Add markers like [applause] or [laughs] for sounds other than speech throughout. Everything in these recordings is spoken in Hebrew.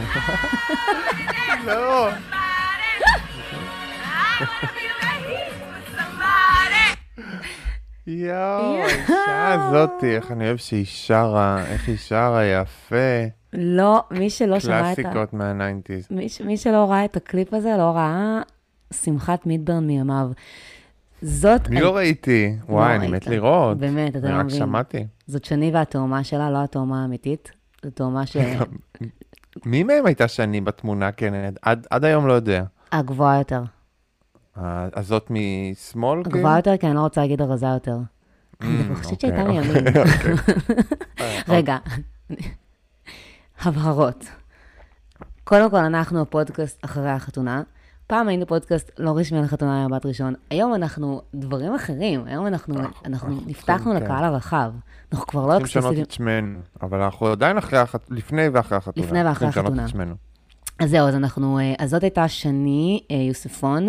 [laughs] לא. יואו, האישה הזאתי, איך אני אוהב שהיא שרה, איך היא שרה יפה. לא, מי שלא שמע את ה... קלאסיקות מה nineties. מי, ש- מי שלא ראה את הקליפ הזה, לא ראה שמחת מידברן מימיו. זאת... אני לא ראיתי, וואי, אני. מת לראות. באמת, אתה אני לא רק מבין. שמעתי. זאת שני והתאומה שלה, לא התאומה האמיתית. זו תאומה [laughs] מי מהם הייתה שני בתמונה, כן, עד עד היום לא יודע. שהגבוהה יותר. הזאת משמאל, כאילו? הגבוהה יותר, כי אני לא רוצה להגיד הרזה יותר. אני Mm, חושבת אוקיי, שהייתה אוקיי, מימין. אוקיי. [laughs] רגע, הבהרות. קודם כל, אנחנו הפודקאסט אחרי החתונה. פעם היינו פודקאסט לא רשמי על חתונה הבת ראשון. היום אנחנו דברים אחרים. היום אנחנו, אנחנו אנחנו נפתחנו כן. לקהל הרחב. אנחנו כבר לא צריכים לשנות. את שמנו, אבל אנחנו עדיין אחרי לפני ואחרי החתונה. לפני ואחרי החתונה. אז זהו, אז אנחנו, אה, אז זאת הייתה שני אה, יוספון,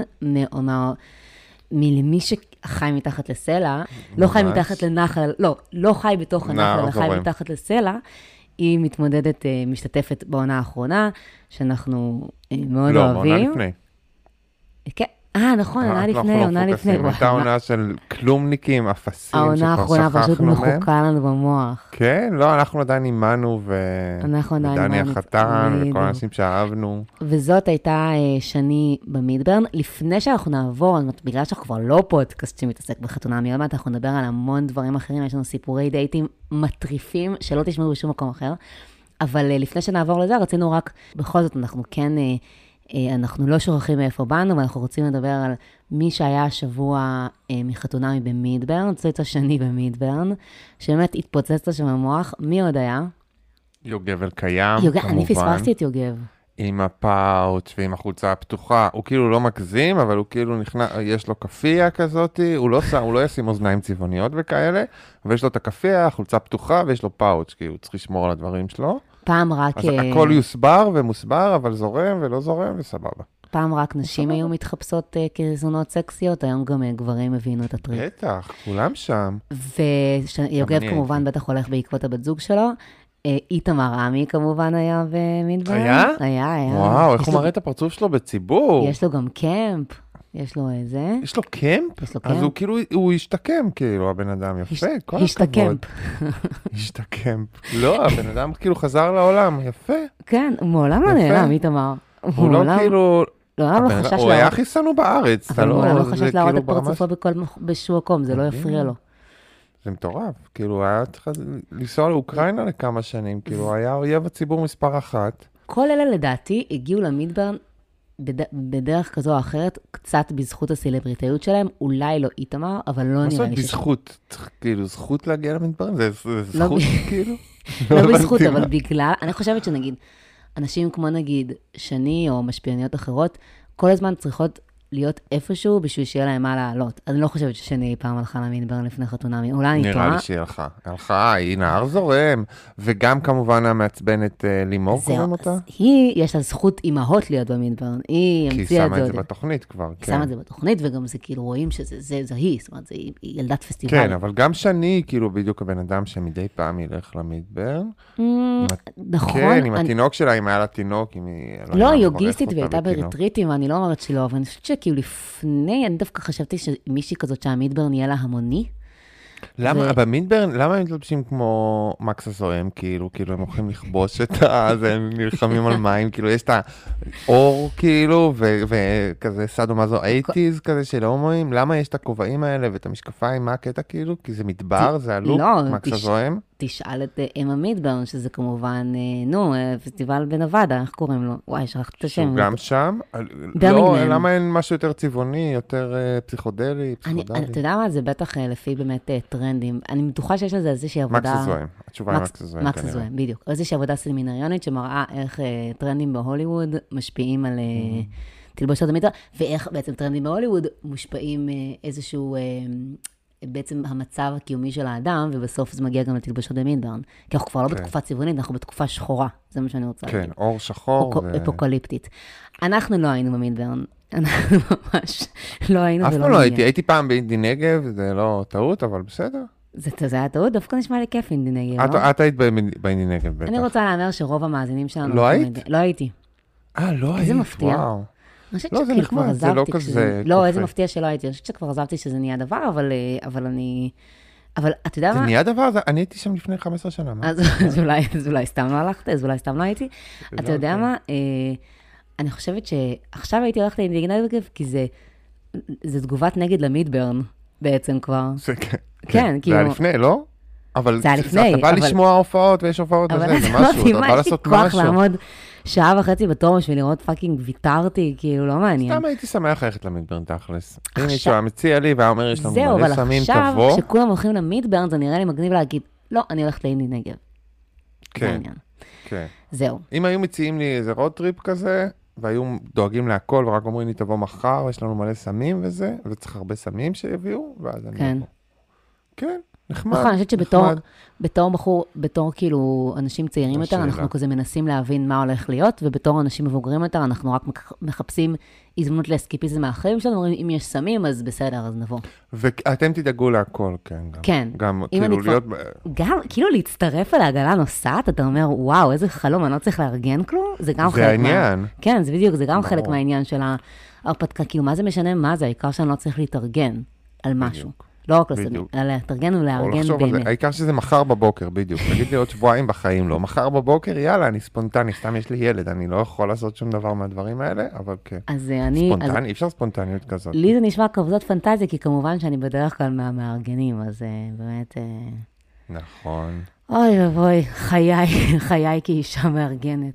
מלמי שחי מתחת לסלע, לא חי. מתחת לנחל, לא, לא חי בתוך הנחל, אלא חי. מתחת לסלע. היא מתמודדת, אה, משתתפת בעונה האחרונה, שאנחנו מאוד לא, בעונה אוהבים. לפני. כן, אה, נכון, עונה אנחנו לפני, לא עונה לפני. הייתה וואי, עונה של כלומניקים, אפסים, העונה שכבר האחרונה פשוט שכחנו מהם. מחוקה לנו במוח. כן, לא, אנחנו עדיין אימנו, ו... אנחנו עדיין ודני החתן, וכל. האנשים שאהבנו. וזאת הייתה אה, שני במידברן. לפני שאנחנו נעבור, בגלל שאנחנו כבר לא פודקאסט שמתעסק בחתונה, מיד מעט אנחנו נדבר על המון דברים אחרים, יש לנו סיפורי דייטים מטריפים שלא תשמעו בשום מקום אחר. אבל אה, לפני שנעבור לזה, רצינו רק, בכל זאת, אנחנו כן, אה, אנחנו לא שוכחים מאיפה באנו, ואנחנו רוצים לדבר על מי שהיה השבוע אה, מחתונמי במידברן, זאת השני במידברן, שבאמת התפוצץ לו שם המוח. מי עוד היה? יוגב אלקיים, יוגב, כמובן. אני פספסתי את יוגב. עם הפאוץ' ועם החולצה הפתוחה. הוא כאילו לא מגזים, אבל הוא כאילו נכנס, יש לו כאפיה כזאתי, הוא לא, שם, הוא לא ישים אוזניים צבעוניות וכאלה, ויש לו את הכאפיה, החולצה פתוחה, ויש לו פאוץ', כי הוא צריך לשמור על הדברים שלו. פעם רק... אז אה, הכל יוסבר ומוסבר, אבל זורם ולא זורם, וסבבה. פעם רק נשים היו מתחפשות uh, כזונות סקסיות, היום גם uh, גברים הבינו את הטריק. בטח, כולם שם. ויוגב כמובן. בטח הולך בעקבות הבת זוג שלו. אה, איתמר עמי כמובן היה במדבר. היה? היה, היה. וואו, איך הוא מראה את הפרצוף שלו בציבור. יש לו גם קמפ, יש לו איזה... יש לו קמפ? יש לו אז קמפ. הוא כאילו, הוא השתקם, כאילו, הבן אדם, יפה, כל הכבוד. השתקמפ. [laughs] השתקם. לא, הבן אדם כאילו חזר לעולם, יפה. כן, הוא מעולם לא. נעלם, איתמר. הוא לא כאילו... לעולם לא חשש הוא היה להראות- הכי שנוא בארץ, אתה אבל לא... הוא מעולם לא זה חשש להראות כאילו את ברמה פרצופו בכל- בשום מקום, זה לא. יפריע לו. זה מטורף, כאילו, הוא היה צריך לנסוע לאוקראינה לכמה שנים, כאילו, הוא היה אויב הציבור מספר אחת. כל אלה לדעתי הגיעו למידברן בד... בדרך כזו או אחרת, קצת בזכות הסלבריטאיות שלהם, אולי לא איתמר, אבל לא מה נראה זאת לי ש... בזכות? צריך, כאילו, זכות להגיע למדברים? זה זה לא זכות, ב- כאילו? [laughs] לא הבנתי בזכות, מה. אבל בגלל, אני חושבת שנגיד, אנשים כמו נגיד שני או משפיעניות אחרות, כל הזמן צריכות להיות איפשהו בשביל שיהיה להם מה לעלות. אני לא חושבת ששני אי פעם הלכה למידברן לפני חתונמי, אולי אני נראה טועה. לי שהיא הלכה. הלכה, היא נהר זורם, וגם כמובן המעצבנת אה, לימור קוראים אותה? היא, יש לה זכות אימהות להיות במידברן, היא כי היא המציאה את שמה זה את זה. בתוכנית כבר, היא כן. שמה את זה בתוכנית, וגם זה כאילו רואים שזה זה, זה היא, זאת אומרת, זה היא היא ילדת פסטיבל. כן, אבל גם שני, כאילו, בדיוק הבן אדם שמדי פעם ילך למדבר. Mm, נכון. כן, עם התינוק שלה, אם היה לה תינוק, אם היא... לא, יודעת, היא מברך יוגיסטית והיא הייתה ואני לא אומרת שהיא לא, אבל אני חושבת שכאילו לפני, אני דווקא חשבתי שמישהי כזאת שהמידברן יהיה לה המוני. למה, ו- במדברן, למה הם מתלבשים כמו מקס הזוהם, כאילו, כאילו הם הולכים לכבוש את ה... [laughs] אז הם נלחמים על מים, כאילו, יש את האור, כאילו, ו- וכזה סאדו מזו אייטיז כזה של הומואים, למה יש את הכובעים האלה ואת המשקפיים, מה הקטע, כאילו? כי זה מדבר, זה הלוק, לא, מקס הזוהם? תשאל את אה, אם המידברן, שזה כמובן, אה, נו, אה, פסטיבל בנבדה, איך קוראים לו? וואי, שכחתי את השם. שהוא גם שם? לא. למה אין משהו יותר צבעוני, יותר פסיכודלי, אני, פסיכודלי? אתה יודע מה, זה בטח לפי באמת טרנדים. אני בטוחה שיש לזה איזושהי מקס עבודה... הזוהם, התשובה היא מקס- מקס הזוהם, מקס. הזוהם, בדיוק. איזושהי עבודה סמינריונית שמראה איך טרנדים בהוליווד משפיעים על Mm-hmm. תלבושות המיטה, ואיך בעצם טרנדים בהוליווד מושפעים איזשהו, בעצם המצב הקיומי של האדם, ובסוף זה מגיע גם לתלבושות במינברן. כי אנחנו כבר לא כן. בתקופה צבעונית, אנחנו בתקופה שחורה, זה מה שאני רוצה כן, להגיד. אור שחור. אפוק- ו- אפוקליפטית. אנחנו לא היינו במינברן, [laughs] אנחנו ממש לא היינו אף ולא פעם לא נהיה. הייתי, הייתי פעם באינדי נגב, זה לא טעות, אבל בסדר. זה זה היה טעות, דווקא נשמע לי כיף אינדי נגב, את- לא? את היית באינדי- נגב בטח. אני רוצה להמר שרוב המאזינים שלנו... לא היית? לא הייתי. אה, לא היית. וואו. אני חושבת לא, זה נחמד, זה לא כזה כשזה... לא, איזה. מפתיע שלא הייתי. אני חושבת שכבר עזבתי שזה נהיה דבר, אבל אה, אבל אני... אבל אתה יודע זה מה? נהיה דבר, זה- אני הייתי שם לפני 15 שנה? אז [laughs] אז אולי אז אולי סתם לא הלכת, אז אולי סתם לא הייתי. אתה לא, יודע כן. מה? אה, אני חושבת שעכשיו הייתי הולכת לאינדיגנטגב, כי זה זה תגובת נגד למידברן בעצם כבר. זה כן. כן, זה כאילו- היה לפני, לא? אבל זה היה לפני, אתה בא אבל- לשמוע הופעות ויש הופעות אבל וזה, זה משהו, אתה בא יש לי לעשות כוח משהו. לעמוד שעה וחצי בתור בשביל לראות fucking ויתרתי, כאילו, לא מעניין. סתם הייתי שמח ללכת למידברן תכלס. אם עכשיו- מישהו היה מציע לי והיה אומר, יש לנו זהו, מלא אבל סמים, עכשיו, תבוא. כשכולם הולכים למידברן, זה נראה לי מגניב להגיד, לא, אני הולכת לאינדי נגב. כן. כן. זהו. אם היו מציעים לי איזה road trip כזה, והיו דואגים להכל ורק אומרים לי, תבוא מחר, יש לנו מלא סמים וזה, וצריך הרבה סמים שיביאו, ואז אני כן. כן, נחמד. נכון, אני חושבת שבתור. בתור בחור, בתור כאילו אנשים צעירים יותר. אנחנו כזה מנסים להבין מה הולך להיות, ובתור אנשים מבוגרים יותר, אנחנו רק מח- מחפשים הזדמנות לאסקיפיזם מהחיים שלנו, אומרים, אם יש סמים, אז בסדר, אז נבוא. ואתם תדאגו להכל, כן. גם. כן. גם אני כאילו כבר- להיות... גם, כאילו להצטרף אל העגלה הנוסעת, אתה אומר, וואו, איזה חלום, אני לא צריך לארגן כלום? זה גם זה חלק מה... העניין. כן, זה בדיוק, זה גם חלק. מהעניין של ההרפתקה. כאילו, מה זה משנה מה זה? העיקר שאני לא צריך להתארגן על משהו. בדיוק. לא רק בדיוק. אלא להתארגן או ולארגן באמת. העיקר שזה מחר בבוקר, בדיוק. תגיד לי עוד שבועיים בחיים לא. מחר בבוקר, יאללה, אני ספונטני, סתם יש לי ילד, אני לא יכול לעשות שום דבר מהדברים האלה, אבל כן. אז אה, אני... ספונטני, אי אפשר ספונטניות כזאת. לי זה נשמע כבדות פנטזיה, כי כמובן שאני בדרך כלל מהמארגנים, אז אה, באמת... אה, נכון. אוי ואבוי, חיי, [laughs] חיי כאישה מארגנת.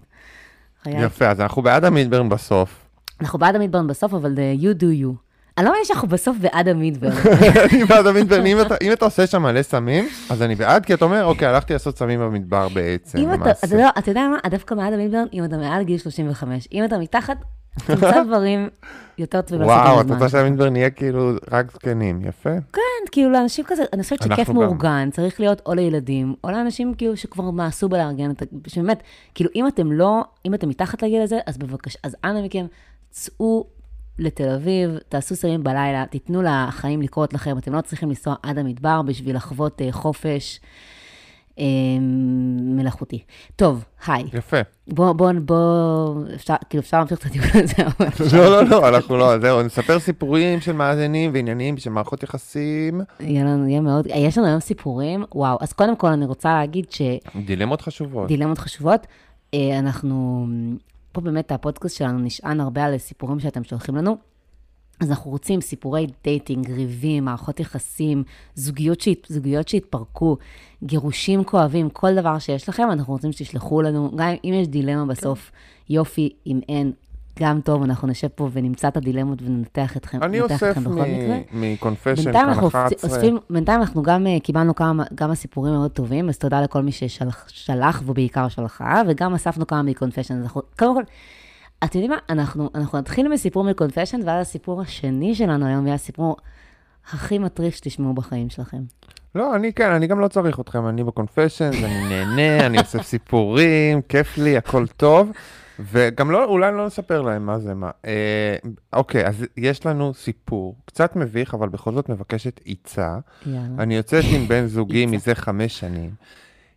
יפה, אז אנחנו בעד המידברן בסוף. אנחנו בעד המדברן בסוף, אבל you do you. אני לא מאמינה שאנחנו בסוף בעד המדברן. [laughs] אני בעד המידברן, אם אתה- עושה שם מלא סמים, אז אני בעד, כי אתה אומר, אוקיי, הלכתי לעשות סמים במדבר בעצם, אם אתה, למעשה. אתה יודע, מה? דווקא בעד המדברן, אם אתה מעל גיל 35. אם אתה מתחת, תמצא [laughs] דברים יותר טובים לעשות וואו, את. רוצה שהמידברן יהיה כאילו רק זקנים, יפה. כן, כאילו לאנשים כזה, אני חושבת שכיף. מאורגן, צריך להיות או לילדים, או לאנשים כאילו שכבר מעשו בלארגן. שבאמת, כאילו אם אתם לא, אם אתם מתחת לגיל הזה, אז בבקשה, אז אנא מכם, צאו לתל אביב, תעשו סמים בלילה, תיתנו לחיים לקרות לכם, אתם לא צריכים לנסוע עד המדבר בשביל לחוות אה, חופש אה, מלאכותי. טוב, היי, יפה. בוא, בוא, בוא, אפשר, כאילו אפשר להמשיך את הדיון הזה, אבל... [laughs] לא, לא, לא, אנחנו לא, זהו, נספר סיפורים של מאזינים ועניינים של מערכות יחסים. יהיה לנו, יהיה מאוד, יש לנו היום סיפורים, וואו, אז קודם כל אני רוצה להגיד ש... דילמות חשובות. דילמות חשובות. אה, אנחנו, פה באמת הפודקאסט שלנו נשען הרבה על סיפורים שאתם שולחים לנו. אז אנחנו רוצים סיפורי dating, ריבים, מערכות יחסים, זוגיות, שהת, זוגיות שהתפרקו, גירושים כואבים, כל דבר שיש לכם, אנחנו רוצים שתשלחו לנו, גם אם יש דילמה בסוף, יופי, אם אין, גם טוב, אנחנו נשב פה ונמצא את הדילמות וננתח אתכם, אני אוסף. מ confession, בינתיים כאן אנחנו 11. אוספים, בינתיים אנחנו גם אה, קיבלנו כמה, כמה סיפורים מאוד טובים, אז תודה לכל מי ששלח שלח ובעיקר שלחה, וגם אספנו כמה מ confession. אנחנו, קודם כל, אתם יודעים מה? אנחנו, אנחנו נתחיל מסיפור מקונפשן, ואז הסיפור השני שלנו היום יהיה הסיפור הכי מטריף שתשמעו בחיים שלכם. לא, אני כן, אני גם לא צריך אתכם, אני בקונפשן, אני נהנה, אני אוסף סיפורים, כיף לי, הכל טוב. וגם לא, אולי לא נספר להם מה זה מה. אה, אוקיי, אז יש לנו סיפור, קצת מביך, אבל בכל זאת מבקשת עצה. יאללה. אני יוצאת עם בן [laughs] זוגי. מזה חמש שנים.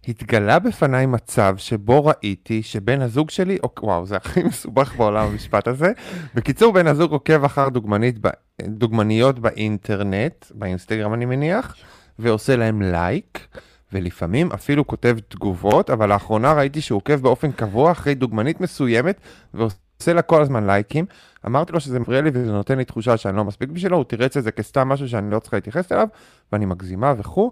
התגלה בפניי מצב שבו ראיתי שבן הזוג שלי, אוק, וואו, זה הכי [laughs] מסובך בעולם המשפט הזה. בקיצור, בן הזוג עוקב אחר דוגמנית, דוגמניות באינטרנט, באינסטגרם אני מניח, ועושה להם לייק, ולפעמים אפילו כותב תגובות, אבל לאחרונה ראיתי שהוא עוקב באופן קבוע אחרי דוגמנית מסוימת, ועושה לה כל הזמן לייקים. אמרתי לו שזה מפריע לי וזה נותן לי תחושה שאני לא מספיק בשבילו, הוא תירץ את זה כסתם משהו שאני לא צריכה להתייחס אליו, ואני מגזימה וכו'.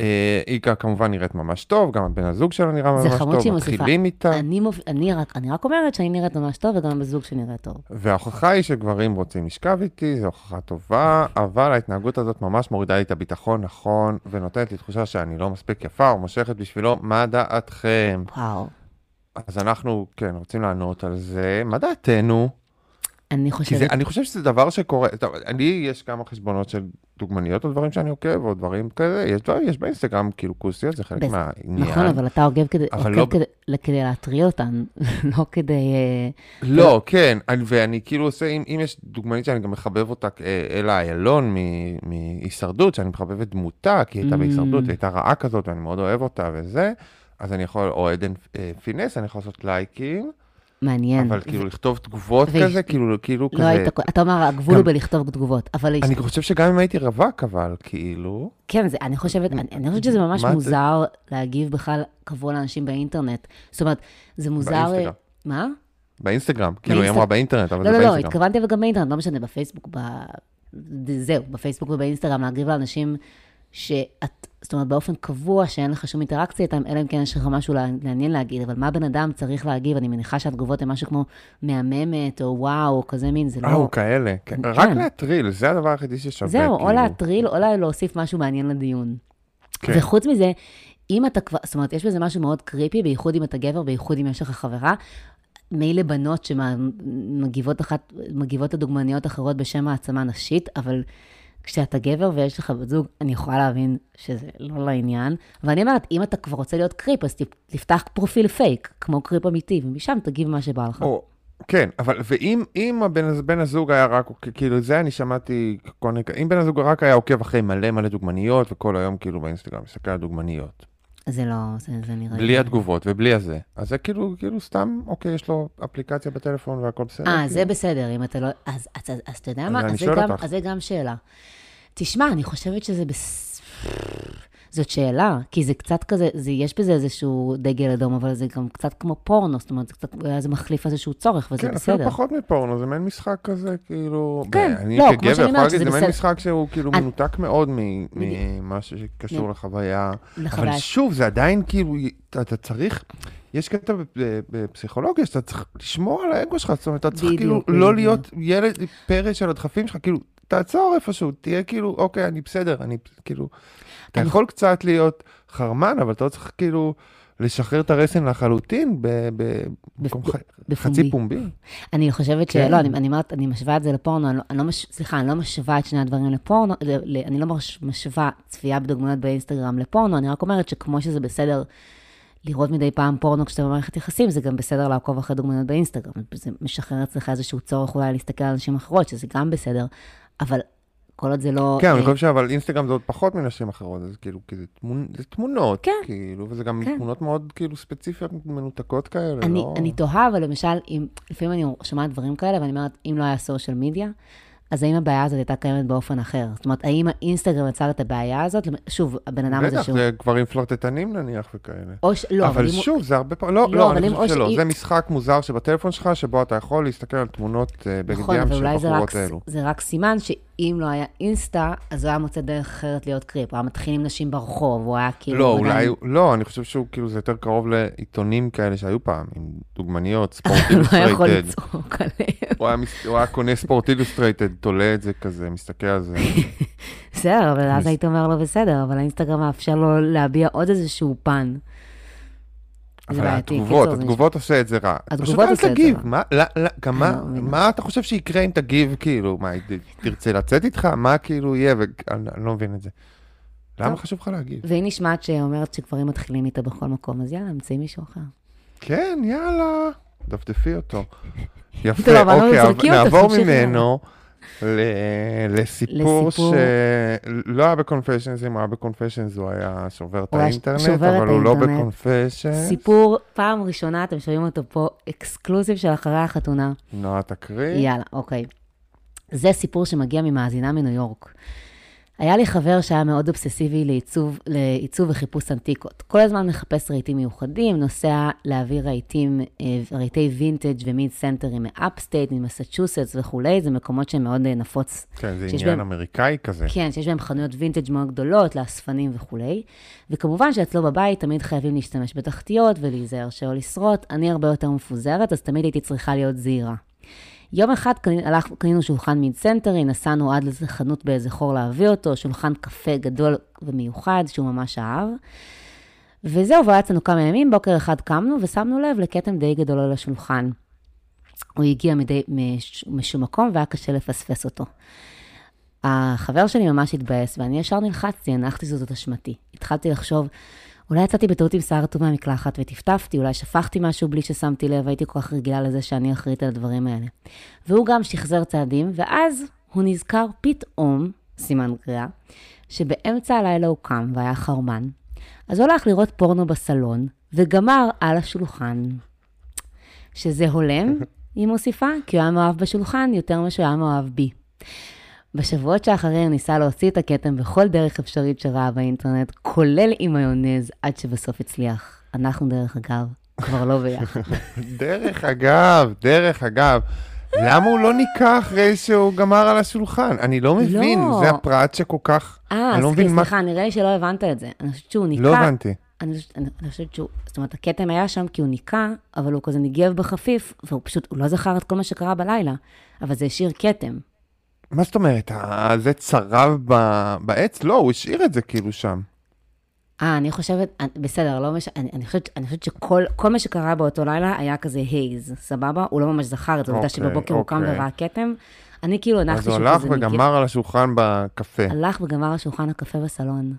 אה, גם כמובן נראית ממש טוב, גם הבן הזוג שלה נראה זה ממש חמוד טוב. מתחילים איתה. אני, מופיע, אני, רק, אני רק אומרת שאני נראית ממש טוב, וגם בזוג שנראה טוב. וההוכחה היא שגברים רוצים לשכב איתי, זו הוכחה טובה, אבל ההתנהגות הזאת ממש מורידה לי את הביטחון, נכון, ונותנת לי תחושה שאני לא מספיק יפה או מושכת בשבילו, מה דעתכם? וואו. אז אנחנו, כן, רוצים לענות על זה. מה דעתנו? אני חושבת, זה, אני חושב שזה דבר שקורה, טוב, אני, יש כמה חשבונות של דוגמניות או דברים שאני עוקב, או דברים כאלה, יש דברים, יש באינסטגרם כאילו כוסיות, זה חלק בס- מהעניין. נכון, אבל אתה עוקב כדי, עוקב לא- כדי, כדי להטריל אותן, [laughs] לא כדי... לא, כן, אני- ואני כאילו עושה, אם, אם יש דוגמנית שאני גם מחבב אותה, אה, אלה איילון מהישרדות, שאני מחבב את דמותה, כי היא הייתה Mm. בהישרדות, היא הייתה רעה כזאת, ואני מאוד אוהב אותה וזה, אז אני יכול, או עדן אה, פינס, אני יכול לעשות לייקים, מעניין. אבל כאילו לכתוב תגובות ו- כזה, כאילו, כאילו לא כזה, היית, אתה אומר, הגבול הוא גם- בלכתוב תגובות, אבל יש- אני חושב שגם אם הייתי רווק, אבל כאילו, כן, זה, אני חושבת, אני, אני חושבת שזה ממש זה? מוזר להגיב בכלל קבוע לאנשים באינטרנט. זאת אומרת, זה מוזר... באינסטגרם. מה? באינסטגרם, כאילו היא אמרה באינטרנט, אבל לא, זה לא, לא, באינסטגרם. התכוונתי אבל גם באינטרנט, לא משנה, בפייסבוק. זהו, בפייסבוק ובאינסטגרם, להגיב לאנשים שאת, זאת אומרת, באופן קבוע, שאין לך שום אינטראקציה איתם, אלא אם כן יש לך משהו מעניין להגיד, אבל מה בן אדם צריך להגיב? אני מניחה שהתגובות הן משהו כמו מהממת, או וואו, או כזה מין, זה אה, לא... הוא כאלה, כן. כן. רק להטריל, זה הדבר היחידי ששווה, זהו, או כאילו. להטריל, או לה- להוסיף משהו מעניין לדיון. כן. וחוץ מזה, אם אתה כבר, זאת אומרת, יש בזה משהו מאוד creepy, בייחוד אם אתה גבר, בייחוד אם יש לך חברה. מילא בנות שמגיבות אחת, מגיבות לדוגמניות אחרות בשם העצמה נשית, אבל כשאתה גבר ויש לך בת זוג, אני יכולה להבין שזה לא לעניין. ואני אומרת, אם אתה כבר רוצה להיות creep, אז תפ- תפתח פרופיל פייק, כמו creep אמיתי, ומשם תגיב מה שבא לך. או, כן, אבל ואם אם הבן בן הזוג היה רק, כאילו זה אני שמעתי, כל מיני- אם בן הזוג רק היה עוקב אחרי מלא מלא דוגמניות, וכל היום כאילו באינסטגרם מסתכל על דוגמניות, זה לא, זה, זה נראה לי... בלי התגובות ובלי הזה, אז זה כאילו, כאילו סתם, אוקיי, יש לו אפליקציה בטלפון והכל בסדר. אה, כאילו. זה בסדר, אם אתה לא... אז, אז, אז, אז אתה יודע מה? אני אז זה, גם, אותך. אז זה גם שאלה. תשמע, אני חושבת שזה בס... זאת שאלה, כי זה קצת כזה, זה, יש בזה איזשהו דגל אדום, אבל זה גם קצת כמו פורנו, זאת אומרת, זה קצת, אולי זה מחליף איזשהו צורך, וזה כן, בסדר. אפילו פחות מפורנו, זה מעין משחק כזה, כאילו... כן, אני לא, כמו כגבר שאני יכול אומרת, שזה זה מעין בסדר. משחק שהוא כאילו אני- מנותק מאוד מ- בדיוק. ממה שקשור לחוויה. לחוויה. אבל שוב, זה עדיין כאילו, אתה, צריך, יש קטע בפ- בפסיכולוגיה שאתה צריך לשמור על האגו שלך, זאת אומרת, אתה צריך כאילו. לא להיות ילד פרא של הדחפים שלך, כאילו, תעצור איפשהו, תהיה כאילו, אוקיי, אני בסדר, אני כאילו, אתה יכול קצת להיות חרמן, אבל אתה לא צריך כאילו לשחרר את הרסן לחלוטין במקום. חצי פומבי. אני חושבת כן. שלא, אני, אני אומרת, אני משווה את זה לפורנו, אני לא, אני לא מש, סליחה, אני לא משווה את שני הדברים לפורנו, ל, ל, אני לא מש, משווה צפייה בדוגמנות באינסטגרם לפורנו, אני רק אומרת שכמו שזה בסדר לראות מדי פעם פורנו כשאתה במערכת יחסים, זה גם בסדר לעקוב אחרי דוגמנות באינסטגרם. זה משחרר אצלך איזשהו צורך אולי להסתכל על נשים אחרות, שזה גם בסדר, אבל כל עוד זה לא... כן, אני אה, חושב שאבל אינסטגרם זה עוד פחות מנשים אחרות, זה כאילו, כי זה תמונ- זה תמונות, כן. כאילו, וזה גם כן. תמונות מאוד כאילו ספציפיות, מנותקות כאלה, אני, לא... אני תוהה, אבל למשל, אם, לפעמים אני שומעת דברים כאלה, ואני אומרת, אם לא היה סושיאל מדיה, אז האם הבעיה הזאת הייתה קיימת באופן אחר? זאת אומרת, האם האינסטגרם יצר את הבעיה הזאת? שוב, הבן אדם הזה בטח, שהוא... זה גברים פלרטטנים נניח וכאלה. או ש... לא, אבל אם הוא- שוב, זה הרבה פעמים, לא, לא, לא, אבל אני חושב שלא, זה משחק מוזר שבטלפון שלך, שבו אתה יכול להסתכל על תמונות אה, בגד נכון, ים אבל של אולי זה רק, בחורות האלו. זה רק סימן שאם לא היה אינסטה, אז הוא היה מוצא דרך אחרת להיות קריפ. הוא היה מתחיל עם נשים ברחוב, הוא היה כאילו... לא, אולי, לא, אני חושב שהוא כאילו, זה יותר קרוב לעיתונים כאלה שהיו פעם, עם דוגמניות, Sports [laughs] הוא לא יכול Illustrated. לצחוק עליהם. הוא היה קונה Sports Illustrated, תולה את זה כזה, מסתכל על זה. [laughs] בסדר, אבל אז היית אומר לו בסדר, אבל האינסטגרם מאפשר לו להביע עוד איזשהו פן. אבל. התגובות, התגובות עושה את זה רע. התגובות עושה את זה רע. מה, לא, מה, אתה חושב שיקרה אם תגיב, כאילו, מה, תרצה לצאת איתך? מה כאילו יהיה? ו- אני אני לא מבין את זה. למה. חשוב לך להגיב? והיא נשמעת שאומרת שגברים מתחילים איתה בכל מקום, אז יאללה, נמצאים מישהו אחר. כן, יאללה, דפדפי אותו. [laughs] יפה, לא אוקיי, נעבור. ממנו לסיפור. שלא היה ב confessions, אם הוא היה ב confessions הוא היה שובר את האינטרנט, אבל הוא לא. ב confessions. סיפור, פעם ראשונה, אתם שומעים אותו פה, exclusive של אחרי החתונה. נועה תקריא. יאללה, אוקיי. זה סיפור שמגיע ממאזינה מניו יורק. היה לי חבר שהיה מאוד אובססיבי לעיצוב, לעיצוב וחיפוש אנטיקות. כל הזמן מחפש רהיטים מיוחדים, נוסע להביא רהיטים, אה, רהיטי וינטג' ו mid-century מ upstate, ממסצ'וסטס וכולי, זה מקומות שהם מאוד אה, נפוץ כן, זה עניין בהם- אמריקאי כזה. כן, שיש בהם חנויות וינטג' מאוד גדולות, לאספנים וכולי. וכמובן שאצלו בבית תמיד חייבים להשתמש בתחתיות ולהיזהר שלא לשרוט. אני הרבה יותר מפוזרת, אז תמיד הייתי צריכה להיות זהירה. יום אחד הלך- קנינו שולחן mid-century, נסענו עד לאיזה חנות באיזה חור להביא אותו, שולחן קפה גדול ומיוחד שהוא ממש אהב. וזהו, והיה אצלנו כמה ימים, בוקר אחד קמנו ושמנו לב לכתם די גדול על השולחן. הוא הגיע מדי, מש, משום מקום והיה קשה לפספס אותו. החבר שלי ממש התבאס, ואני ישר נלחצתי, הנחתי שזאת אשמתי. התחלתי לחשוב, אולי יצאתי בטעות עם שיער רטוב מהמקלחת וטפטפתי, אולי שפכתי משהו בלי ששמתי לב, הייתי כל כך רגילה לזה שאני אחראית על הדברים האלה. והוא גם שחזר צעדים, ואז הוא נזכר פתאום, סימן קריאה, שבאמצע הלילה הוא קם והיה חרמן, אז הוא הלך לראות פורנו בסלון, וגמר על השולחן. שזה הולם, [laughs] היא מוסיפה, כי הוא היה מאוהב בשולחן יותר ממה שהוא היה מאוהב בי. בשבועות שאחרי הוא ניסה להוציא את הכתם בכל דרך אפשרית שראה באינטרנט, כולל עם מיונז, עד שבסוף הצליח. אנחנו, דרך אגב, כבר לא ביחד. [laughs] דרך אגב, דרך אגב, למה הוא לא ניקה אחרי שהוא גמר על השולחן? אני לא מבין, לא. זה הפרט שכל כך... אה, לא אז מבין מה... סליחה, נראה לי שלא הבנת את זה. אני חושבת שהוא ניקה... לא הבנתי. אני חושבת- אני אני חושבת שהוא, זאת אומרת, הכתם היה שם כי הוא ניקה, אבל הוא כזה ניגב בחפיף, והוא פשוט, הוא לא זכר את כל מה שקרה בלילה, אבל זה השאיר כתם. מה זאת אומרת, זה צרב ב- בעץ? לא, הוא השאיר את זה כאילו שם. אה, אני חושבת, אני- בסדר, לא מש... אני, אני חושבת, אני חושבת שכל כל מה שקרה באותו לילה היה כזה הייז, סבבה? הוא לא ממש זכר את זה, העובדה אוקיי, שבבוקר הוא קם אוקיי. וראה כתם. אני כאילו אז הנחתי הוא שהוא הלך כזה ניגב. וגמר על השולחן בקפה. הלך וגמר על שולחן הקפה בסלון.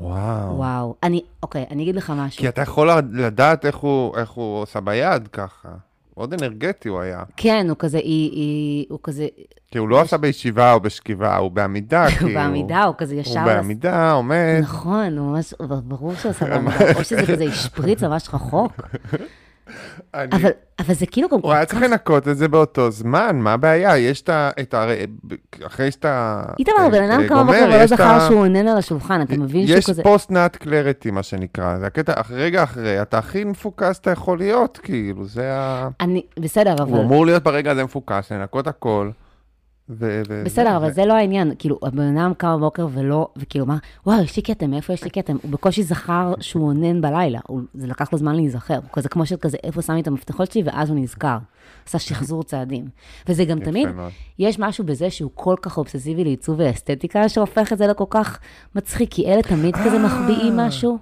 וואו. וואו. אני, אוקיי, אני אגיד לך משהו. כי אתה יכול לדעת איך הוא, איך הוא עושה ביד ככה. מאוד אנרגטי הוא היה. כן, הוא כזה, היא, היא, הוא כזה, כי הוא לא עשה בישיבה או בשכיבה, הוא בעמידה, [laughs] הוא. בעמידה, הוא כזה ישר... הוא בעמידה, עומד. נכון, הוא ממש, ברור שהוא עושה בעמידה, או שזה כזה השפריץ ממש רחוק. [laughs] אני- אבל, אבל זה כאילו גם הוא היה צריך לנקות את זה באותו זמן, מה הבעיה? יש את ה... את ה... אחרי שאתה... איתמר, בן אדם קם בבוקר ולא יש זכר שהוא עונן על השולחן, אתה מבין שהוא יש כזה... פוסט נאט קלריטי, מה שנקרא. זה הקטע, רגע אחרי, אתה הכי מפוקס אתה יכול להיות, כאילו, זה ה... אני, בסדר, הוא אבל... אמור להיות ברגע הזה מפוקס, לנקות הכל. ו... ו- בסדר, אבל ו- זה לא העניין. כאילו, הבן אדם קם בבוקר ולא, וכאילו אמר, וואו, יש לי כתם, מאיפה יש לי כתם? הוא בקושי זכר שהוא עונן בלילה. הוא- זה לקח לו זמן להיזכר. הוא כזה כמו שכזה, איפה שמתי את המפתחות שלי, ואז הוא נזכר. עשה שחזור צעדים. וזה גם תמיד, מאוד. יש משהו בזה שהוא כל כך אובססיבי לעיצוב ואסתטיקה, שהופך את זה לכל כך מצחיק, כי אלה תמיד כזה [clears throat] מחביאים משהו.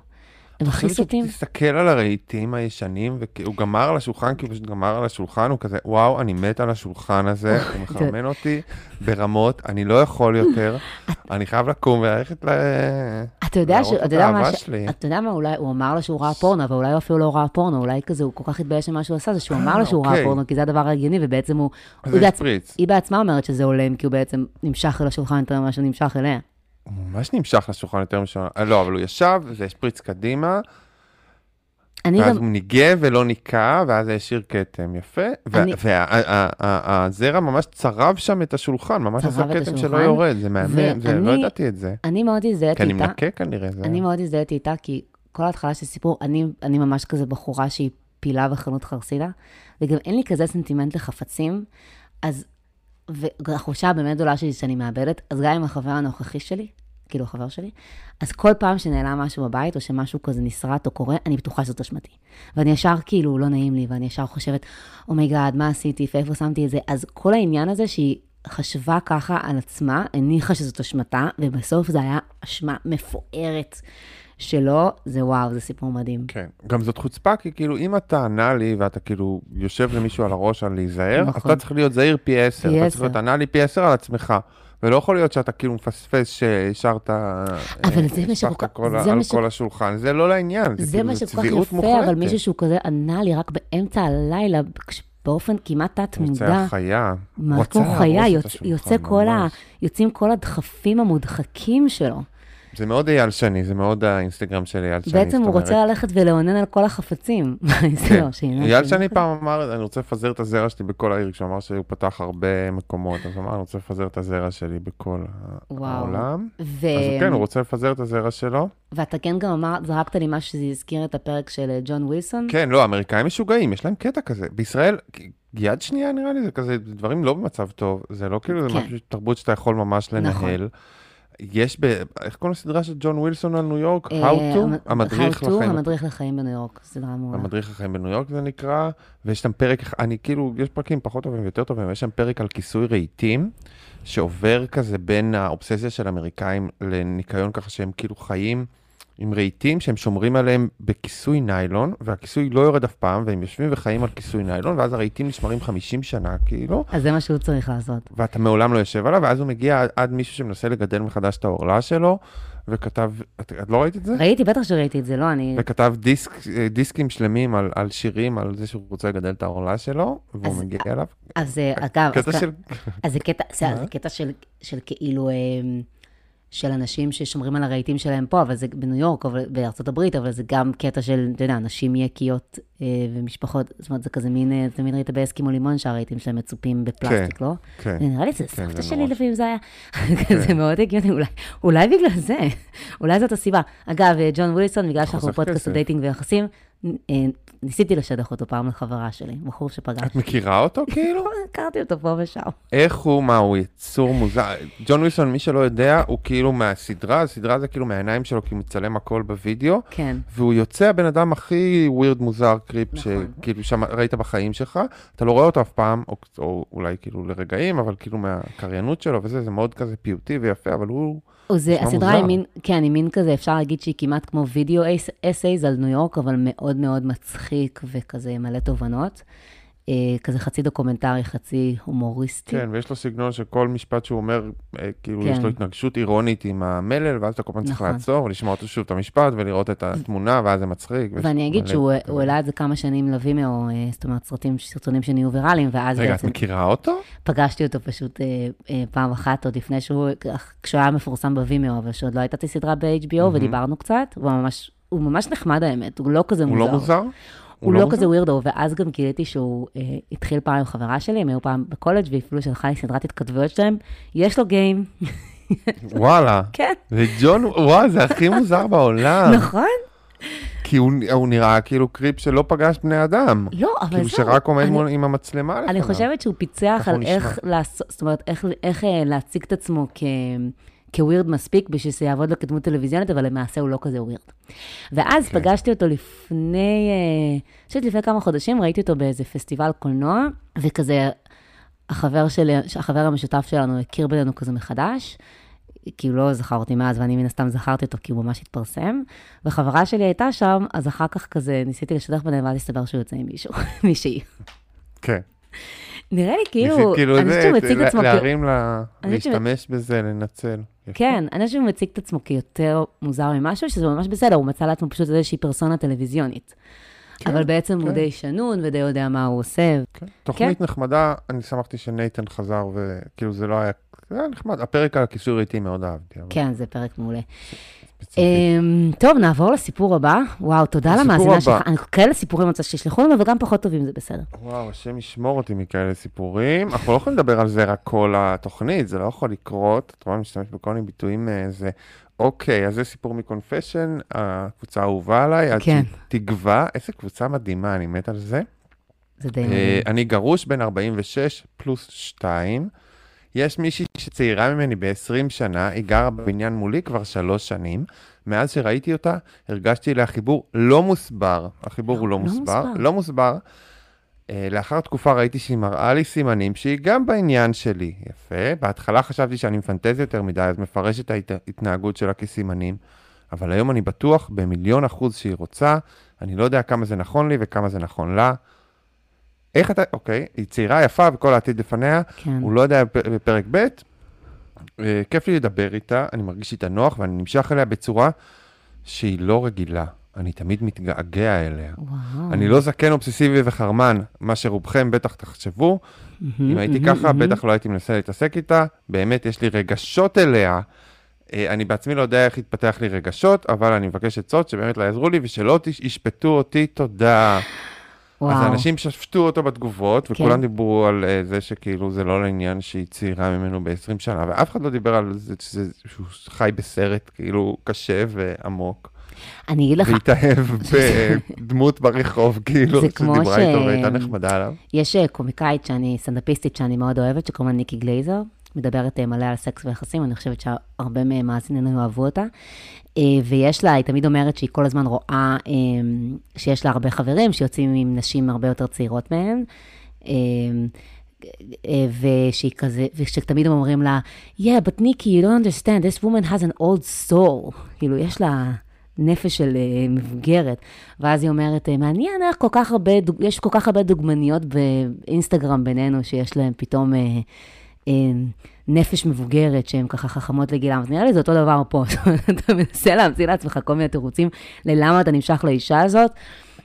הם הכי סוטים. שתסתכל על הרהיטים הישנים, והוא גמר על השולחן, כי הוא פשוט גמר על השולחן, הוא כזה, וואו, אני מת על השולחן הזה, הוא מחרמן אותי ברמות, אני לא יכול יותר, אני חייב לקום וללכת ל... אתה יודע, ש... אתה יודע מה, ש... אתה יודע מה, אולי הוא אמר לה שהוא ראה פורנו, אבל אולי הוא אפילו לא ראה פורנו, אולי כזה, הוא כל כך התבייש ממה שהוא עשה, זה שהוא אמר לה שהוא ראה אוקיי. פורנו, כי זה הדבר ההגיוני, ובעצם הוא... זה היא, בעצמה אומרת שזה הולם, כי הוא בעצם נמשך אל השולחן יותר ממה שהוא נמשך אליה. הוא ממש נמשך לשולחן יותר משנה, לא, אבל הוא ישב, זה השפריץ קדימה, אני ואז גם... הוא ניגב ולא ניקה, ואז זה השאיר כתם, יפה. אני- והזרע ממש צרב שם את השולחן, ממש עשה כתם שלא יורד, זה מהמם, זה- לא ואני- ידעתי את זה. אני מאוד כי הזדהיתי אני איתה. מנקה כנראה, זה... אני מאוד הזדהיתי איתה, כי כל ההתחלה של סיפור, אני, אני ממש כזה בחורה שהיא פילה בחנות חרסידה, וגם אין לי כזה סנטימנט לחפצים, אז, והחושה הבאמת גדולה שלי שאני מאבדת, אז גם עם החבר הנוכחי שלי, כאילו החבר שלי, אז כל פעם שנעלם משהו בבית, או שמשהו כזה נשרט או קורה, אני בטוחה שזאת אשמתי. ואני ישר כאילו, לא נעים לי, ואני ישר חושבת, oh my God, מה עשיתי, ואיפה שמתי את זה? אז כל העניין הזה שהיא חשבה ככה על עצמה, הניחה שזאת אשמתה, ובסוף זה היה אשמה מפוארת שלו, זה וואו, זה סיפור מדהים. כן, גם זאת חוצפה, כי כאילו, אם אתה אנאלי ואתה כאילו יושב למישהו על הראש על להיזהר, אז נכון. אתה צריך להיות זהיר פי עשר. אתה. צריך להיות אנאלי פי עשר על עצמך. ולא יכול להיות שאתה כאילו מפספס שהשארת... אבל אה, זה מה שכל כך- זה על מה ש- כל השולחן, זה לא לעניין. זה כאילו, מה שכל כך צביעות יפה, מוחלטת. אבל מישהו שהוא כזה ענה לי רק באמצע הלילה, באופן כמעט יוצא תת-מודע. החיה. מה רוצה כמו חיה, להרוס את יוצ, השולחן, יוצא כל ה, ממש. יוצאים כל הדחפים המודחקים שלו. זה מאוד אייל שני, זה מאוד האינסטגרם של אייל שני. בעצם הוא. רוצה ללכת ולאונן על כל החפצים. [laughs] כן. לא, אייל. שני פעם אמר, אני רוצה לפזר את הזרע שלי בכל העיר, כשהוא אמר שהוא פתח הרבה מקומות, אז הוא אמר, אני רוצה לפזר את הזרע שלי בכל. העולם. ו... אז כן, הוא רוצה לפזר את הזרע שלו. ואתה כן גם אמר, זרקת לי משהו שזה הזכיר את הפרק של אה, ג'ון ווילסון. כן, לא, האמריקאים משוגעים, יש להם קטע כזה. בישראל, יד שנייה נראה לי, זה כזה, דברים לא במצב טוב, זה לא כאילו, זה כן. משהו, תרבות שאתה יכול ממש נכון. יש ב... איך קוראים לסדרה של ג'ון ווילסון על ניו יורק? אה, How to? המ- המדריך How to, לחיים. המדריך לחיים בניו יורק, סדרה מעולה. המדריך החיים בניו יורק זה נקרא, ויש שם פרק, אני כאילו, יש פרקים פחות טובים ויותר טובים, יש שם פרק על כיסוי רהיטים, שעובר כזה בין האובססיה של אמריקאים לניקיון ככה שהם כאילו חיים עם רהיטים שהם שומרים עליהם בכיסוי ניילון, והכיסוי לא יורד אף פעם, והם יושבים וחיים על כיסוי ניילון, ואז הרהיטים נשמרים 50 שנה, כאילו, אז זה מה שהוא צריך לעשות. ואתה מעולם לא יושב עליו, ואז הוא מגיע עד, מישהו שמנסה לגדל מחדש את העורלה שלו, וכתב, את, את לא ראית את זה? ראיתי, בטח שראיתי את זה, לא, אני... וכתב דיסק, דיסקים שלמים על, על שירים, על זה שהוא רוצה לגדל את העורלה שלו, והוא אז- מגיע אליו. אז אה, אגב, אז של... אז זה קטע, זה? זה קטע של, של כאילו, אה, של אנשים ששומרים על הרהיטים שלהם פה, אבל זה בניו יורק, אבל בארצות הברית, אבל זה גם קטע של, אתה יודע, נשים יקיות אה, ומשפחות, זאת אומרת, זה כזה מין, אה, תמיד ראית באסקימו לימון שהרהיטים שלהם מצופים בפלסטיק, לא? כן. נראה לי זה כן, סבתא שלי. לפעמים זה היה, [laughs] זה מאוד הגיוני, אולי, אולי בגלל זה, אולי זאת הסיבה. אגב, אה, ג'ון ווילסון, בגלל שאנחנו חוסך בפודקאסט סקס, dating ויחסים, אה, ניסיתי לשדך אותו פעם לחברה שלי, בחור שפגש. את מכירה אותו [laughs] כאילו? הכרתי אותו פה ושם. איך הוא, מה, הוא יצור מוזר. ג'ון ווילסון, מי שלא יודע, הוא כאילו מהסדרה, הסדרה זה כאילו מהעיניים שלו, כי הוא מצלם הכל בווידאו, כן. והוא יוצא הבן אדם הכי ווירד מוזר קריפ, נכון. שכאילו שם ראית בחיים שלך, אתה לא רואה אותו אף פעם, או, או אולי כאילו לרגעים, אבל כאילו מהקריינות שלו וזה, זה מאוד כזה פיוטי ויפה, אבל הוא... או זה, הסדרה מוזר. היא מין, כן, היא מין כזה, אפשר להגיד שהיא כמעט כמו video essays על ניו יורק, אבל מאוד מאוד מצחיק וכזה מלא תובנות. אה, כזה חצי דוקומנטרי, חצי הומוריסטי. כן, ויש לו סגנון שכל משפט שהוא אומר, אה, כאילו כן. יש לו התנגשות אירונית עם המלל, ואז אתה כל פעם צריך נכון. לעצור ולשמוע אותו שוב את המשפט ולראות את התמונה, ואז זה מצחיק. ואני אגיד שהוא. הוא העלה את זה כמה שנים ל Vimeo, אה, זאת אומרת, סרטים, סרטונים שנהיו ויראליים, ואז רגע, את בעצם מכירה אותו? פגשתי אותו פשוט אה, אה, פעם אחת, עוד לפני שהוא, כשהוא היה מפורסם בווימאו, אבל שעוד לא הייתה את הסדרה ב-HBO, ודיברנו קצת, והוא ממש, הוא ממש נחמד האמת, הוא לא כזה הוא מוזר. לא מוזר? הוא לא כזה ווירדו, ואז גם גיליתי שהוא אה, התחיל פעם עם חברה שלי, הם היו פעם בקולג' ואפילו שלחה לי סדרת התכתבויות שלהם, יש לו גיים. [laughs] וואלה. כן, וג'ון, וואו, זה הכי מוזר בעולם. [laughs] נכון? כי הוא, הוא נראה כאילו קריפ שלא פגש בני אדם. לא, אבל כאילו זהו. שרק עומד אני- מול, עם המצלמה לפניו. אני חושבת שהוא פיצח על. איך לעשות, זאת אומרת, איך, איך אה, להציג את עצמו כ... כווירד מספיק בשביל שזה יעבוד לו כדמות טלוויזיונית, אבל למעשה הוא לא כזה ווירד. ואז כן. פגשתי אותו לפני, אה, אני חושבת לפני כמה חודשים, ראיתי אותו באיזה פסטיבל קולנוע, וכזה, החבר שלי, החבר המשותף שלנו הכיר בינינו כזה מחדש, כי הוא לא זכר אותי מאז, ואני מן הסתם זכרתי אותו כי הוא ממש התפרסם, וחברה שלי הייתה שם, אז אחר כך כזה ניסיתי לשתף ביניהם, ואז הסתבר שהוא יוצא עם מישהו, [laughs] מישהי. כן. נראה לי כאילו, כאילו אני חושבת שהוא מציג את עצמו, כ- להרים לה, להשתמש בזה, לנצל. כן, אני חושבת שהוא מציג את עצמו כיותר מוזר ממשהו, שזה ממש בסדר, הוא מצא לעצמו פשוט איזושהי פרסונה טלוויזיונית. כן, אבל בעצם הוא כן. די שנון ודי יודע מה הוא עושה. כן. תוכנית נחמדה, אני שמחתי שנייתן חזר, וכאילו זה לא היה, זה היה נחמד. הפרק על הכיסוי ראיתי מאוד אהבתי. אבל כן, זה פרק מעולה. אמ, טוב, נעבור לסיפור הבא. וואו, תודה למאזינה. שלך. אני כאלה סיפורים רוצה שישלחו לנו, וגם פחות טובים, זה בסדר. וואו, השם ישמור אותי מכאלה סיפורים. אנחנו לא יכולים לדבר על זה רק כל התוכנית, זה לא יכול לקרות. את רואה, משתמש בכל מיני ביטויים אה, זה. אוקיי, אז זה סיפור מקונפשן, הקבוצה האהובה עליי, כן. שתגווע. איזה קבוצה מדהימה, אני מת על זה. זה די אה. אני גרוש בן 46 פלוס 2. יש מישהי שצעירה ממני ב-20 שנה, היא גרה בבניין מולי כבר שלוש שנים. מאז שראיתי אותה, הרגשתי אליה חיבור לא מוסבר. החיבור הוא לא לא מוסבר. מוסבר. לא מוסבר. אה, לאחר תקופה ראיתי שהיא מראה לי סימנים שהיא גם בעניין שלי. יפה. בהתחלה חשבתי שאני מפנטז יותר מדי, אז מפרש את ההתנהגות שלה כסימנים. אבל היום אני בטוח במיליון אחוז שהיא רוצה. אני לא יודע כמה זה נכון לי וכמה זה נכון לה. איך אתה, אוקיי, היא צעירה, יפה וכל העתיד לפניה, כן. הוא לא יודע בפ- בפרק ב', אה, כיף לי לדבר איתה, אני מרגיש איתה נוח ואני נמשך אליה בצורה שהיא לא רגילה. אני תמיד מתגעגע אליה. וואו. אני לא זקן אובססיבי וחרמן, מה שרובכם בטח תחשבו. מהמם, אם הייתי מהמם, ככה, מהמם. בטח לא הייתי מנסה להתעסק איתה. באמת, יש לי רגשות אליה. אה, אני בעצמי לא יודע איך התפתח לי רגשות, אבל אני מבקש עצות שבאמת לא יעזרו לי, ושלא ישפטו אותי, תודה. אז וואו. האנשים שפטו אותו בתגובות, כן. וכולם דיברו על uh, זה שכאילו זה לא לעניין שהיא צעירה ממנו ב-20 שנה, ואף אחד לא דיבר על זה שזה, שהוא חי בסרט כאילו קשה ועמוק, אני אגיד לך, והתאהב [laughs] בדמות ברחוב, כאילו, שדיברה ש- איתו והייתה נחמדה עליו. יש אה, קומיקאית שאני, סטנדאפיסטית שאני מאוד אוהבת, שקוראים לה ניקי גלייזר, מדברת אה, מלא על סקס ויחסים, אני חושבת שהרבה ממאזיננו אהבו אותה. אה, ויש לה, היא תמיד אומרת שהיא כל הזמן רואה אה, שיש לה הרבה חברים שיוצאים עם נשים הרבה יותר צעירות מהן. ושהיא כזה, ושתמיד הם אומרים לה, Yeah, but Nikki, you don't understand, this woman has an old soul. כאילו, יש לה נפש של מבוגרת. ואז היא אומרת, מעניין איך כל כך הרבה, יש כל כך הרבה דוגמניות באינסטגרם בינינו, שיש להן פתאום... אה, נפש מבוגרת שהן ככה חכמות לגילם, אז נראה לי זה אותו דבר פה. [laughs] אתה מנסה להמציא לעצמך כל מיני תירוצים ללמה אתה נמשך לאישה הזאת,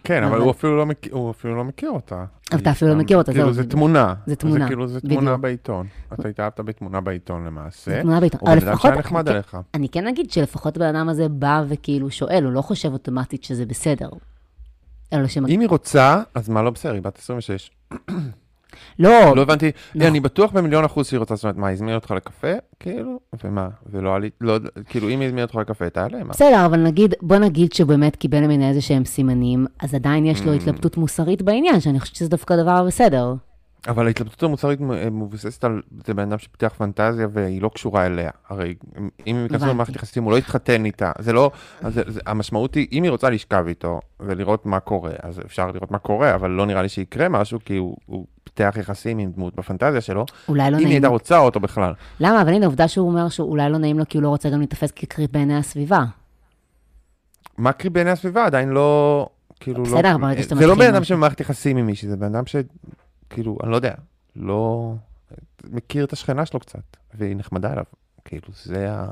כן, אבל אבל- הוא אפילו לא מכיר- הוא אפילו לא מכיר אותה. אבל אתה אפילו לא מכיר אותה, כאילו זהו, זה זה- תמונה. זה תמונה, זה כאילו זה תמונה. בעיתון. אתה התאהבת בתמונה בעיתון למעשה. זה תמונה בעיתון. הוא אבל בן אדם שהיה נחמד. אליך. אני כן אגיד שלפחות הבן אדם הזה בא וכאילו שואל, הוא לא חושב אוטומטית שזה בסדר. אם היא רוצה, אז מה לא בסדר, היא בת 26. לא, לא הבנתי, לא. אני בטוח במיליון אחוז שהיא רוצה, זאת אומרת, מה, הזמין אותך לקפה? כאילו, ומה? ולא עלי, לא, כאילו, אם היא הזמינה אותך לקפה, תעלה, מה? בסדר, אבל נגיד, בוא נגיד שהוא באמת קיבל ממנה איזה שהם סימנים, אז עדיין יש לו Mm. התלבטות מוסרית בעניין, שאני חושבת שזה דווקא דבר בסדר. אבל ההתלבטות המוצרית מ- מבוססת על, זה בן אדם שפיתח פנטזיה והיא לא קשורה אליה. הרי אם הם ייכנסו. למערכת יחסים, הוא לא יתחתן איתה. זה לא, אז זה, זה, המשמעות היא, אם היא רוצה לשכב איתו ולראות מה קורה, אז אפשר לראות מה קורה, אבל לא נראה לי שיקרה משהו, כי הוא, הוא פיתח יחסים עם דמות בפנטזיה שלו. אולי לא אם היא נעים. הייתה רוצה אותו בכלל. למה? אבל הנה, עובדה שהוא אומר שאולי לא נעים לו כי הוא לא רוצה גם להיתפס כקריפ בעיני הסביבה. מה קרי בעיני הסביבה? עדיין לא, כאילו, בסדר, לא... ברגע שאתה זה לא מתחיל בן אדם. שבמערכת יחסים עם מישהי, זה בן אדם ש... כאילו, אני לא יודע, לא... מכיר את השכנה שלו קצת, והיא נחמדה אליו. כאילו, זה ה...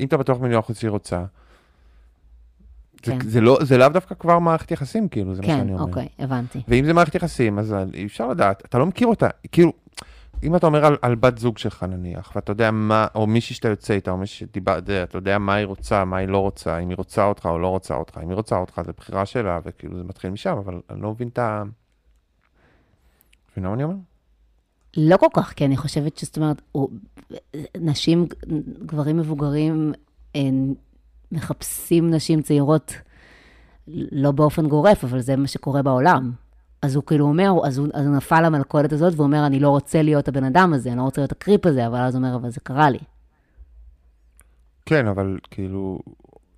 אם אתה בטוח מיליון אחוז שהיא רוצה, כן. זה, לא, זה לאו דווקא כבר מערכת יחסים, כאילו, זה מה כן, שאני אומר. אוקיי, הבנתי. ואם זה מערכת יחסים, אז אי אפשר לדעת, אתה לא מכיר אותה. כאילו, אם אתה אומר על, על בת זוג שלך נניח, ואתה יודע מה, או מישהי שאתה יוצא איתה, או מישהי שדיברת, אתה יודע מה היא רוצה, מה היא לא רוצה, אם היא רוצה אותך או לא רוצה אותך. אם היא רוצה אותך, זה בחירה שלה, וכאילו זה מתחיל משם, אבל אני לא מבין את ה... מבינה מה אני אומר? לא כל כך, כי אני חושבת שזאת אומרת, נשים, גברים מבוגרים, הם מחפשים נשים צעירות, לא באופן גורף, אבל זה מה שקורה בעולם. אז הוא כאילו אומר, אז הוא, אז הוא נפל למלכודת הזאת, והוא אומר, אני לא רוצה להיות הבן אדם הזה, אני לא רוצה להיות הקריפ הזה, אבל אז הוא אומר, אבל זה קרה לי. כן, אבל כאילו,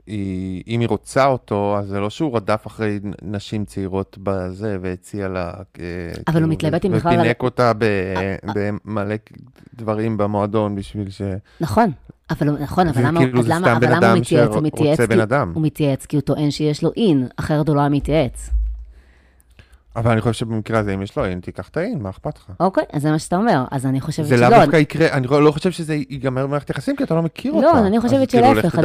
היא, אם היא רוצה אותו, אז זה לא שהוא רדף אחרי נשים צעירות בזה, והציע לה... אה, אבל הוא מתלבט אם בכלל- ופינק אותה ב- במלא דברים במועדון בשביל ש... נכון, אבל, נכון, אבל זה למה, כאילו זה למה, אבל למה הוא אדם מתייעץ? הוא מתייעץ כי- בן אדם. הוא מתייעץ כי הוא טוען שיש לו אין, אחרת הוא לא היה מתייעץ. אבל אני חושב שבמקרה הזה, אם יש לו אין, תיקח את האין, מה אכפת לך? אוקיי, אז זה מה שאתה אומר, אז אני חושבת זה שלא. לאו דווקא יקרה, אני לא חושב שזה ייגמר במערכת יחסים, כי אתה לא מכיר אותה. לא, אני חושבת כאילו, שלהפך,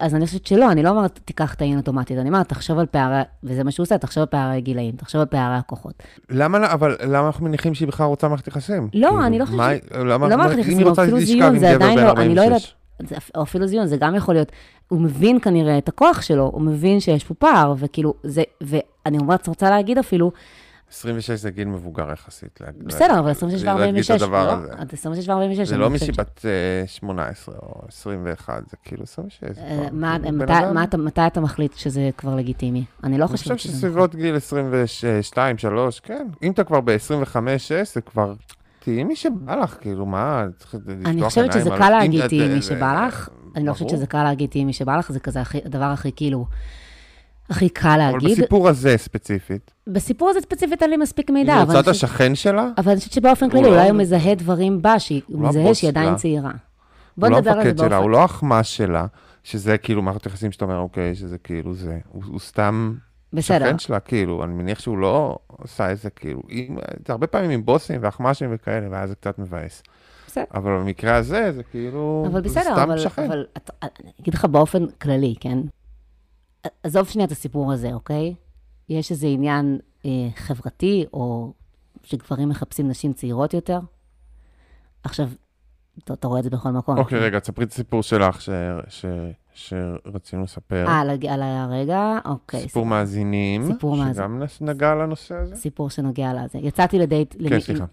אז אני חושבת שלא, אני לא אומרת תיקח את האין אוטומטית, אני אומרת, תחשוב על פערי, וזה מה שהוא עושה, תחשוב על פערי גילאים, תחשוב על פערי הכוחות. למה, לא- אבל למה אנחנו מניחים שהיא בכלל רוצה מערכת יחסים? לא, כאילו, אני לא חושבת לא מערכת יחסים, אפילו זיון, זה עדיין לא- אני לא 46. זה, או אפילו זיון, זה גם יכול להיות, הוא מבין כנראה את הכוח שלו, הוא מבין שיש פה פער, וכאילו, זה, ואני אומרת, רוצה להגיד אפילו, 26 זה גיל מבוגר יחסית. בסדר, אבל 26 להגיד את ו-46, הדבר לא? עד 26 ו-46, זה אני לא חושבת מישהי ש- בת אה, 18 או 21, זה כאילו 26. זה אה, בן מתי- אתה- מחליט שזה כבר לגיטימי? אני לא אני חושבת חושב שזה שסביבות גיל 22, 3, כן. אם אתה כבר ב-25, 6, זה כבר... תהיי מי שבא לך, כאילו, מה, צריך לפתוח אני חושבת שזה עיניים קל להגיד תהיי זה- מי שבא לך, אני לא חושבת. שזה קל להגיד תהיי מי שבא לך, זה כזה הדבר הכי כאילו, הכי קל אבל להגיד. בסיפור הזה ספציפית, בסיפור הזה ספציפית אין לי מספיק מידע, היא אבל רוצה את השכן שלה, אבל אני חושבת שבאופן הוא כללי, לא- אולי הוא מזהה דברים בה, שהוא לא מזהה שהיא עדיין. צעירה. בוא הוא לא נדבר על זה המפקד שלה, באופן... הוא לא החמאס שלה, שזה כאילו מערכת יחסים שאתה אומר, אוקיי, שזה כאילו זה, הוא הוא סתם בסדר, שכן שלה, כאילו, אני מניח שהוא לא עשה איזה, כאילו, אם- זה הרבה פעמים עם בוסים ואחמ"שים וכאלה, ואז זה קצת מבאס. בסדר. אבל במקרה הזה, זה כאילו, אבל זה בסדר, סתם אבל, שכן. אבל את- אני אגיד לך באופן כללי, כן? עזוב שנייה את הסיפור הזה, אוקיי? יש איזה עניין אה, חברתי, או שגברים מחפשים נשים צעירות יותר. עכשיו, אתה, רואה את זה בכל מקום. אוקיי, רגע, תספרי את הסיפור שלך ש- ש- שרצינו לספר. אה, על, הרגע, אוקיי. סיפור מאזינים, סיפור מאזין. שגם נגע לנושא הזה. סיפור שנוגע לזה. יצאתי לדייט... כן, סליחה.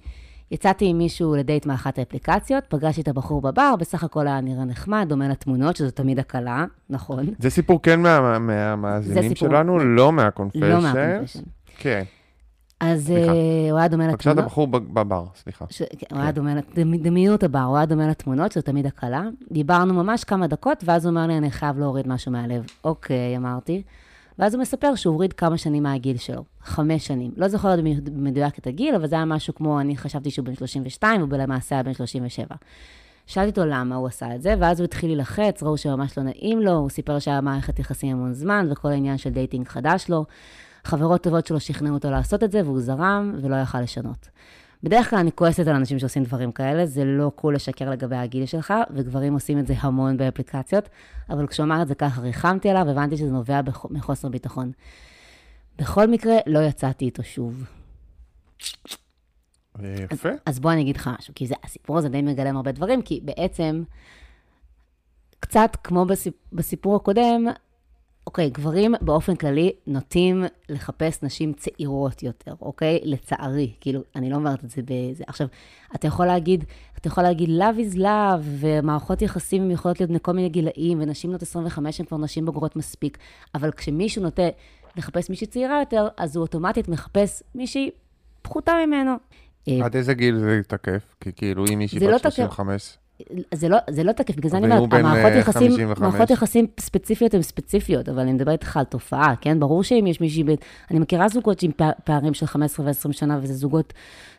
יצאתי עם מישהו לדייט מאחת האפליקציות, פגשתי את הבחור בבר, בסך הכל היה נראה נחמד, דומה לתמונות, שזו תמיד הקלה, נכון. זה סיפור כן מה- מהמאזינים שלנו, לא מה confession. לא מה confession. כן. אז סליחה. הוא היה דומה פגשה את לתמונות. הבחור בבר, סליחה. ש... כן, הוא היה דומה, דמיינו את הבר, הוא היה דומה לתמונות, שזו תמיד הקלה. דיברנו ממש כמה דקות, ואז הוא אומר לי, אני חייב להוריד משהו מהלב. אוקיי, אמרתי. ואז הוא מספר שהוא הוריד כמה שנים מהגיל שלו, חמש שנים. לא זוכרת במדויק את הגיל, אבל זה היה משהו כמו, אני חשבתי שהוא בן 32, הוא למעשה היה בן 37. שאלתי אותו למה הוא עשה את זה, ואז הוא התחיל להילחץ, ראו שממש לא נעים לו, הוא סיפר שהיה מערכת יחסים המון זמן, וכל העניין של דייטינג חדש לו. חברות טובות שלו שכנעו אותו לעשות את זה, והוא זרם ולא יכל לשנות. בדרך כלל אני כועסת על אנשים שעושים דברים כאלה, זה לא קול לשקר לגבי הגיל שלך, וגברים עושים את זה המון באפליקציות, אבל כשהוא אמר את זה ככה, ריחמתי עליו, הבנתי שזה נובע מחוסר ביטחון. בכל מקרה, לא יצאתי איתו שוב. יפה. אז, אז בוא אני אגיד לך משהו, כי זה, הסיפור הזה די מגלם הרבה דברים, כי בעצם, קצת כמו בסיפ, בסיפור הקודם, אוקיי, גברים באופן כללי נוטים לחפש נשים צעירות יותר, אוקיי? לצערי, כאילו, אני לא אומרת את זה בזה. עכשיו, אתה יכול להגיד, אתה יכול להגיד love is love, ומערכות יחסים יכולות להיות מכל מיני גילאים, ונשים בנות 25 הן כבר נשים בוגרות מספיק, אבל כשמישהו נוטה לחפש מישהי צעירה יותר, אז הוא אוטומטית מחפש מישהי פחותה ממנו. עד איזה גיל זה תקף? כי כאילו, אם מישהי בת 35... זה לא, זה לא תקף, בגלל זה אני אומרת, המערכות אה, יחסים, מערכות יחסים ספציפיות הן ספציפיות, אבל אני מדברת איתך על תופעה, כן? ברור שאם יש מישהי, אני מכירה זוגות עם פערים של 15 ו-20 שנה, וזה זוגות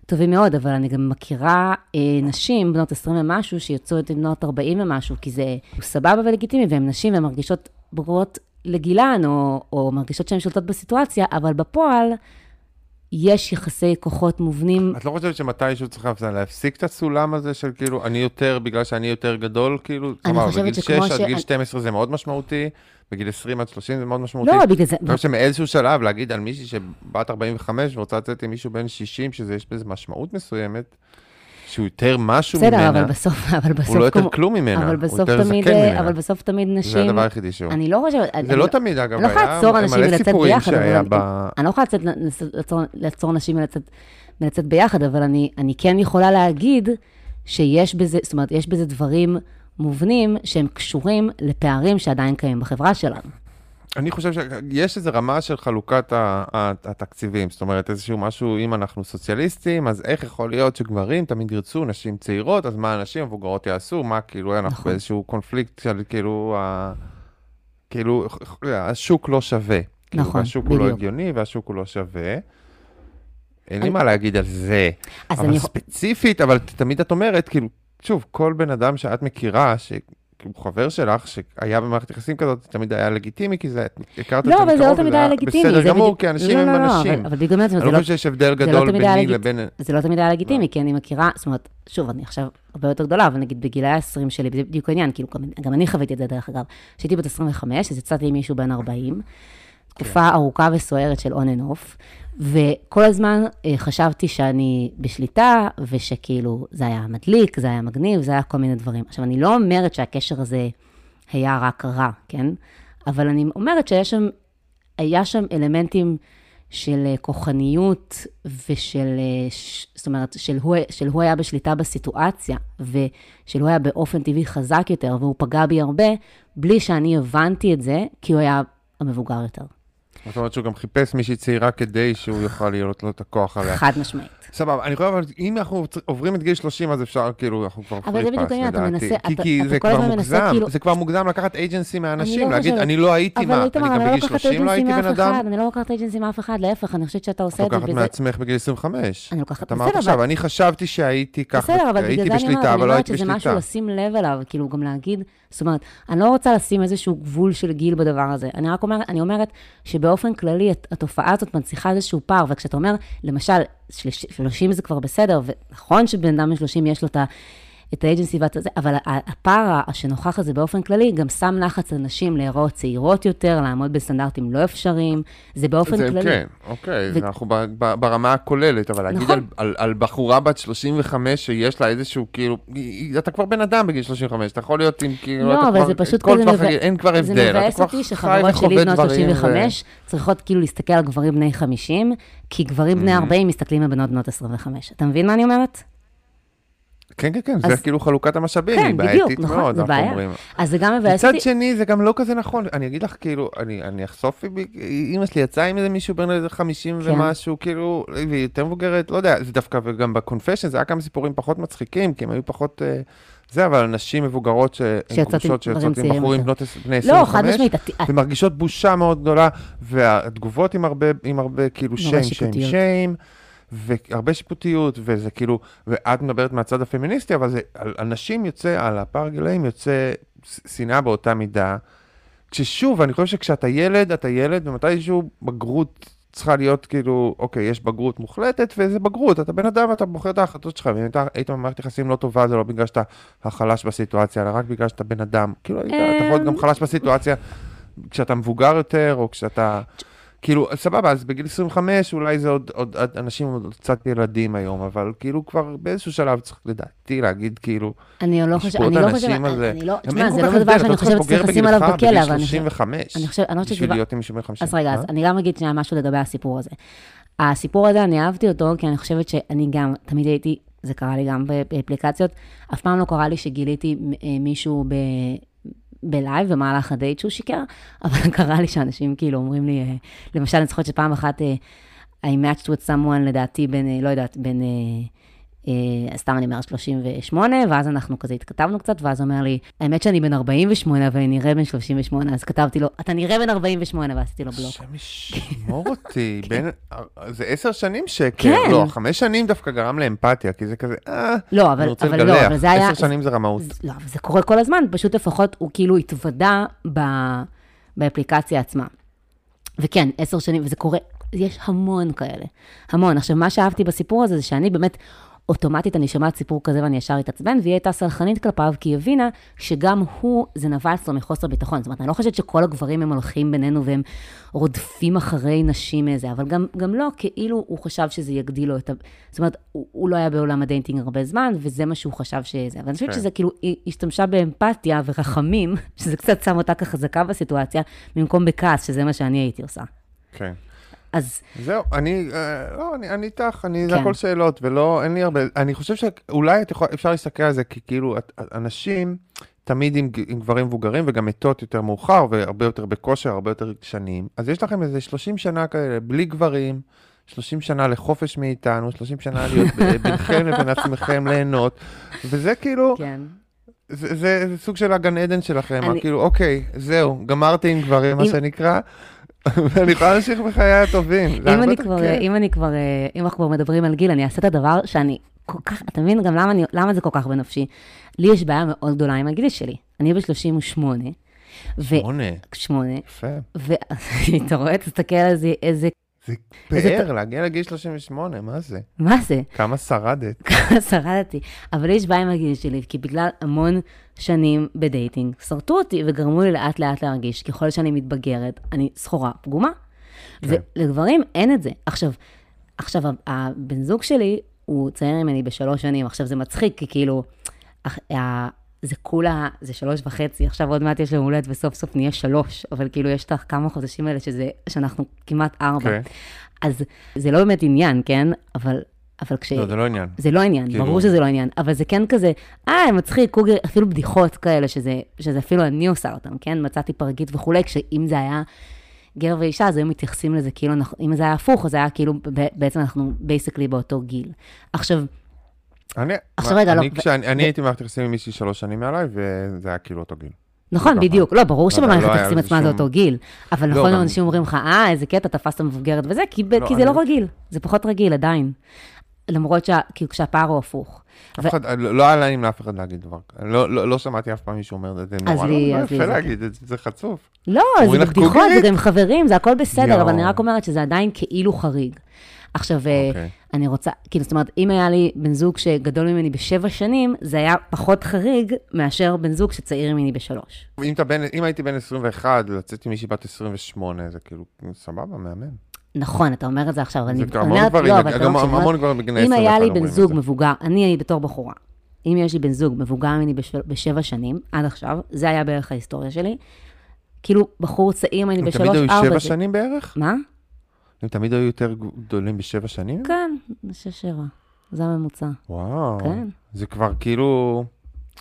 טובים מאוד, אבל אני גם מכירה אה, נשים, בנות 20 ומשהו, שיוצאות עם בנות 40 ומשהו, כי זה סבבה ולגיטימי, והן נשים והן מרגישות בוגרות לגילן, או, או מרגישות שהן שולטות בסיטואציה, אבל בפועל, יש יחסי כוחות מובנים. את לא חושבת שמתישהו צריך להפסיק את הסולם הזה של כאילו, אני יותר, בגלל שאני יותר גדול, כאילו, כלומר, בגיל 6 עד גיל 12 זה מאוד משמעותי, בגיל 20 עד 30 זה מאוד משמעותי. לא, בגלל זה... אני חושב שמאיזשהו שלב להגיד על מישהי שבת 45 ורוצה לצאת עם מישהו בן 60, שיש בזה משמעות מסוימת, שהוא יותר משהו בסדר, ממנה. בסדר, אבל בסוף, [laughs] אבל בסוף... הוא לא יותר כמו... כלום ממנה, אבל הוא יותר תמיד, זקן ממנה. אבל בסוף תמיד נשים... זה הדבר היחידי שהוא. אני לא חושבת... זה אני לא תמיד, אגב, אני לא יכולה לעצור אנשים מלצאת ביחד, אבל... ב... אני לא יכולה לעצור, לעצור נשים מלצאת ביחד, אבל אני, אני כן יכולה להגיד שיש בזה, זאת אומרת, יש בזה דברים מובנים שהם קשורים לפערים שעדיין קיימים בחברה שלנו. אני חושב שיש איזו רמה של חלוקת התקציבים, זאת אומרת, איזשהו משהו, אם אנחנו סוציאליסטים, אז איך יכול להיות שגברים תמיד ירצו נשים צעירות, אז מה הנשים המבוגרות יעשו, מה כאילו, אנחנו נכון. באיזשהו קונפליקט של כאילו, ה... כאילו, השוק לא שווה. כאילו, נכון, השוק בדיוק. הוא לא הגיוני והשוק הוא לא שווה. אין לי מה להגיד על זה, אבל אני... ספציפית, אבל תמיד את אומרת, כאילו, שוב, כל בן אדם שאת מכירה, ש... הוא חבר שלך, שהיה במערכת יחסים כזאת, תמיד היה לגיטימי, כי זה, הכרת את לא, זה מקרוב, לא, אבל זה לא תמיד היה לגיטימי. בסדר גמור, כי אנשים הם אנשים. לא, אבל בגלל זה, אני לא חושב שיש הבדל גדול ביני לבין... זה לא תמיד היה לגיטימי, כי אני מכירה, זאת אומרת, שוב, אני עכשיו הרבה יותר גדולה, אבל נגיד בגילי ה-20 שלי, בדיוק העניין, כאילו, גם אני חוויתי את זה דרך אגב. כשהייתי בת 25, אז יצאתי עם מישהו בן 40, תקופה ארוכה וסוערת של on and off, וכל הזמן אה, חשבתי שאני בשליטה, ושכאילו זה היה מדליק, זה היה מגניב, זה היה כל מיני דברים. עכשיו, אני לא אומרת שהקשר הזה היה רק רע, כן? אבל אני אומרת שיש שם, היה שם אלמנטים של אה, כוחניות ושל, אה, זאת אומרת, של הוא, של הוא היה בשליטה בסיטואציה, ושל הוא היה באופן טבעי חזק יותר, והוא פגע בי הרבה, בלי שאני הבנתי את זה, כי הוא היה המבוגר יותר. זאת אומרת שהוא גם חיפש מישהי צעירה כדי שהוא יוכל להיות לו את הכוח עליה. חד משמעית. סבבה, אני חושב, אבל אם אנחנו עוברים את גיל 30, אז אפשר, כאילו, אנחנו כבר אבל זה בדיוק העניין, אתה מנסה, כי, כי זה כבר מוגזם, כאילו... זה כבר מוגזם לקחת אייג'נסי מהאנשים, לא להגיד, אני לא הייתי מה, אני גם בגיל 30 לא הייתי בן אדם. אני לא לוקחת אייג'נסי מאף אחד, להפך, אני חושבת שאתה עושה את זה. את לוקחת מעצמך בגיל 25. אני לוקחת, בסדר, אמרת עכשיו, אני חשבתי שהייתי ככה, הייתי בשליטה, אבל לא הייתי בשליטה. זה משהו לשים לב אליו, כאילו, גם להגיד, זאת אומרת, אני לא רוצה לשים איזשהו גבול של גיל בדבר הזה. אני רק אומרת, אני אומרת שבאופן כללי, התופעה הזאת מנציחה איזשהו פער, וכשאתה אומר, למשל, 30 זה כבר בסדר, ונכון שבן אדם בן 30 יש לו את. את האג'נסי ואת זה, אבל הפער שנוכח הזה באופן כללי, גם שם לחץ על נשים להיראות צעירות יותר, לעמוד בסטנדרטים לא אפשריים, זה באופן זה, כללי. כן, אוקיי, ו... אנחנו ב, ב, ברמה הכוללת, אבל להגיד נכון. על, על, על בחורה בת 35 שיש לה איזשהו, כאילו, אתה כבר בן אדם בגיל 35, אתה יכול להיות עם, כאילו, לא, אבל כבר, זה פשוט כזה, מבא... אין כבר הבדל, זה מבאס אותי שחברות שלי בנות 35 ו... צריכות כאילו להסתכל על גברים בני 50, כי גברים בני 40 מסתכלים על בנות בנות 25. אתה מבין מה אני אומרת? כן, כן, כן, אז... זה כאילו חלוקת המשאבים, כן, היא בעייתית בדיוק, נכון, מאוד, זה בעיה. אומרים. אז זה גם מבאס אותי. מצד שני, זה גם לא כזה נכון. אני אגיד לך, כאילו, אני, אני אחשוף, אימא שלי יצאה עם איזה מישהו בן איזה 50 כן. ומשהו, כאילו, והיא יותר מבוגרת, לא יודע, זה דווקא, וגם בקונפשן, זה היה כמה סיפורים פחות מצחיקים, כי הם היו פחות... אה, זה, אבל נשים מבוגרות שהן גרושות, שיוצאות עם בחורים בנות בני 25, לא, חד משמעית. ומרגישות בושה מאוד גדולה, והתגובות עם הרבה, עם הרבה כאילו שיים, שיים, שיים. והרבה שיפוטיות, וזה כאילו, ואת מדברת מהצד הפמיניסטי, אבל זה, על אנשים יוצא, על הפער גילאים יוצא שנאה באותה מידה. כששוב, אני חושב שכשאתה ילד, אתה ילד, ומתישהו בגרות צריכה להיות כאילו, אוקיי, יש בגרות מוחלטת, וזה בגרות, אתה בן אדם, אתה בוחר את ההחלטות שלך, ואם אתה היית במערכת יחסים לא טובה, זה לא בגלל שאתה החלש בסיטואציה, אלא רק בגלל שאתה בן אדם. כאילו, אתה יכול להיות גם חלש בסיטואציה כשאתה מבוגר יותר, או כשאתה... כאילו, סבבה, אז בגיל 25 אולי זה עוד, עוד אנשים עוד קצת ילדים היום, אבל כאילו כבר באיזשהו שלב צריך לדעתי להגיד כאילו, אני לא חושבת, אני לא חושבת, אני לא, תשמע, זה לא דבר שאני צריך חושבת שצריך לשים עליו בכלא, אבל אני חושבת, 35, אני חושבת, אני לא חושבת בשביל. להיות עם מישהו בן 50. אז רגע, אז אה? אני גם אגיד שנייה משהו לגבי הסיפור הזה. הסיפור הזה, אני אהבתי אותו, כי אני חושבת שאני גם, תמיד הייתי, זה קרה לי גם באפליקציות, אף פעם לא קרה לי שגיליתי אה, מישהו ב... בלייב במהלך הדייט שהוא שיקר, אבל [laughs] קרה לי שאנשים כאילו אומרים לי, אה, למשל, אני זוכרת שפעם אחת אה, I matched with someone, לדעתי, בן, אה, לא יודעת, בן, סתם אני אומרת 38, ואז אנחנו כזה התכתבנו קצת, ואז הוא אומר לי, האמת שאני בן 48 ואני נראה בן 38, אז כתבתי לו, אתה נראה בן 48, ועשיתי לו בלוק. השם ישמור אותי, [laughs] בין, זה עשר שנים שקר, כן. לא, חמש שנים דווקא גרם לאמפתיה, כי זה כזה, אה, לא, אני אבל, רוצה אבל לא, לגלח, אבל זה היה... עשר שנים זה רמאות. לא, אבל זה קורה כל הזמן, פשוט לפחות הוא כאילו התוודה ב, באפליקציה עצמה. וכן, עשר שנים, וזה קורה, יש המון כאלה, המון. עכשיו, מה שאהבתי בסיפור הזה, זה שאני באמת, אוטומטית אני שומעת סיפור כזה ואני ישר אתעצבן, והיא הייתה סלחנית כלפיו, כי היא הבינה שגם הוא, זה נבע אצלו מחוסר ביטחון. זאת אומרת, אני לא חושבת שכל הגברים הם הולכים בינינו והם רודפים אחרי נשים איזה, אבל גם, גם לא, כאילו הוא חשב שזה יגדיל לו את ה... זאת אומרת, הוא, הוא לא היה בעולם ה dating הרבה זמן, וזה מה שהוא חשב שזה. אבל אני חושבת. שזה כאילו, היא השתמשה באמפתיה ורחמים, [laughs] שזה קצת שם אותה כחזקה בסיטואציה, במקום בכעס, שזה מה שאני הייתי עושה. כן. אז זהו, אני, אה, לא, אני, אני איתך, אני, זה כן. הכל שאלות, ולא, אין לי הרבה, אני חושב שאולי אפשר להסתכל על זה, כי כאילו, אנשים, תמיד עם, עם גברים מבוגרים, וגם מתות יותר מאוחר, והרבה יותר בכושר, הרבה יותר שנים, אז יש לכם איזה 30 שנה כאלה, בלי גברים, 30 שנה לחופש מאיתנו, 30 שנה להיות [laughs] בינכם לבין עצמכם ליהנות, וזה כאילו, כן. זה, זה, זה סוג של הגן עדן שלכם, אני- כאילו, אוקיי, זהו, גמרתי עם גברים, מה אם- שנקרא, [laughs] ואני יכולה להמשיך בחיי הטובים. אם אני כבר. אם אני כבר, אה, אם אנחנו כבר מדברים על גיל, אני אעשה את הדבר שאני כל כך, אתה מבין גם למה, אני, למה זה כל כך בנפשי? לי יש בעיה מאוד גדולה עם הגיל שלי. אני ב-38. שמונה, שמונה. יפה. ואתה [laughs] רואה, תסתכל על זה, איזה, זה פאר, להגיע לגיל 38, מה זה? מה זה? כמה שרדת. [laughs] שרדתי. אבל יש בעיה עם הגיל שלי, כי בגלל המון שנים בדייטינג, שרטו אותי וגרמו לי לאט לאט להרגיש, ככל שאני מתבגרת, אני סחורה פגומה. כן. ולגברים אין את זה. עכשיו, עכשיו, הבן זוג שלי, הוא צעיר ממני בשלוש שנים. עכשיו, זה מצחיק, כי כאילו, זה כולה, זה שלוש וחצי, עכשיו עוד מעט יש לו הולדת וסוף סוף נהיה שלוש, אבל כאילו יש את הכמה חודשים האלה שזה, שאנחנו כמעט ארבע. כן. אז זה לא באמת עניין, כן? אבל, אבל כש... לא, זה לא עניין. זה לא עניין, כאילו- ברור שזה לא עניין, אבל זה כן כזה, אה, מצחיק, קוגר, אפילו בדיחות כאלה, שזה, שזה אפילו אני עושה אותם, כן? מצאתי פרגית וכולי, כשאם זה היה גבר ואישה, אז היו מתייחסים לזה כאילו, אם זה היה הפוך, אז זה היה כאילו, בעצם אנחנו basically באותו גיל. עכשיו, אני, עכשיו רגע, לא, אני, הייתי במערכת יחסים עם מישהי שלוש שנים מעליי, וזה היה כאילו אותו גיל. נכון. בדיוק, לא, ברור לא, שבמערכת היחסים לזה עצמה זה אותו גיל, אבל לא, נכון, אנשים אומרים לך, אה, איזה קטע, תפסת מבוגרת וזה, כי לא, זה לא רגיל, זה פחות רגיל עדיין. למרות כאילו, כשהפער הוא הפוך. אף אחד, לא היה נעים לאף אחד להגיד דבר כזה. לא, שמעתי אף פעם מישהו אומר את זה, נורא, לי- אז לי יפה להגיד את זה, חצוף. לא, זה בדיחות? זה גם חברים, זה הכל בסדר. אבל אני רק אומרת שזה עדיין כאילו חריג. עכשיו, אה, אוקיי. אני רוצה, כאילו, זאת אומרת, אם היה לי בן זוג שגדול ממני בשבע שנים, זה היה פחות חריג מאשר בן זוג שצעיר ממני בשלוש. אם, בן, אם הייתי בן 21, לצאת עם מישהי בת 28, זה כאילו, סבבה, מהמם. נכון, אתה אומר את זה עכשיו, אני אומרת, גברים, לא, אבל אתה לא מקשיב, המון גברים בגני 21 אם היה לי בן זוג. מבוגר, אני בתור בחורה, אם יש לי בן זוג מבוגר ממני בשב- בשבע שנים, עד עכשיו, זה היה בערך ההיסטוריה שלי. כאילו, בחור צעיר ממני הם בשלוש, תמיד היו ארבע. שבע שנים בערך? מה? הם תמיד היו יותר גדולים בשבע שנים? כן, שש, שבע. זה הממוצע. וואו. כן. זה כבר כאילו,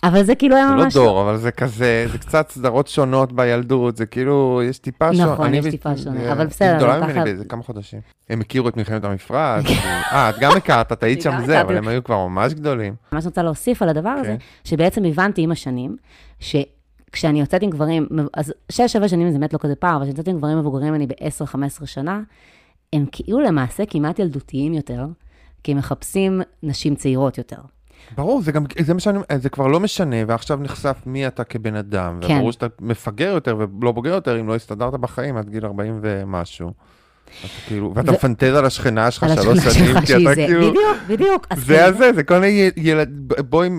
אבל זה כאילו היה זה לא ממש... דור, אבל זה כזה, זה קצת סדרות שונות בילדות, זה כאילו, יש טיפה שונה. נכון, אני יש טיפה שונה, אבל בסדר, היא גדולה ממני באיזה כמה חודשים. הם הכירו את מלחמת המפרץ. כאילו- אה, את גם הכרת, את היית אני שם זה, אבל. הם היו כבר ממש גדולים. מה שאני רוצה להוסיף על הדבר הזה, כן. שבעצם הבנתי עם השנים, שכשאני יוצאת עם גברים, אז שש, שבע שנים זה באמת לא כזה פער, אבל כשאני יוצאת עם גברים מבוגרים ממני ב-10-15 שנה, הם כאילו למעשה כמעט ילדותיים יותר, כי הם מחפשים נשים צעירות יותר. ברור, זה גם, זה משנה, זה כבר לא משנה, ועכשיו נחשף מי אתה כבן אדם. כן. וברור שאתה מפגר יותר ולא בוגר יותר אם לא הסתדרת בחיים עד גיל 40 ומשהו. כאילו, ואתה ו- מפנטז על השכנה שלך שלוש שנים, שלך כי אתה כאילו... בדיוק, בדיוק. זה כאילו- הזה, זה כל מיני ילד,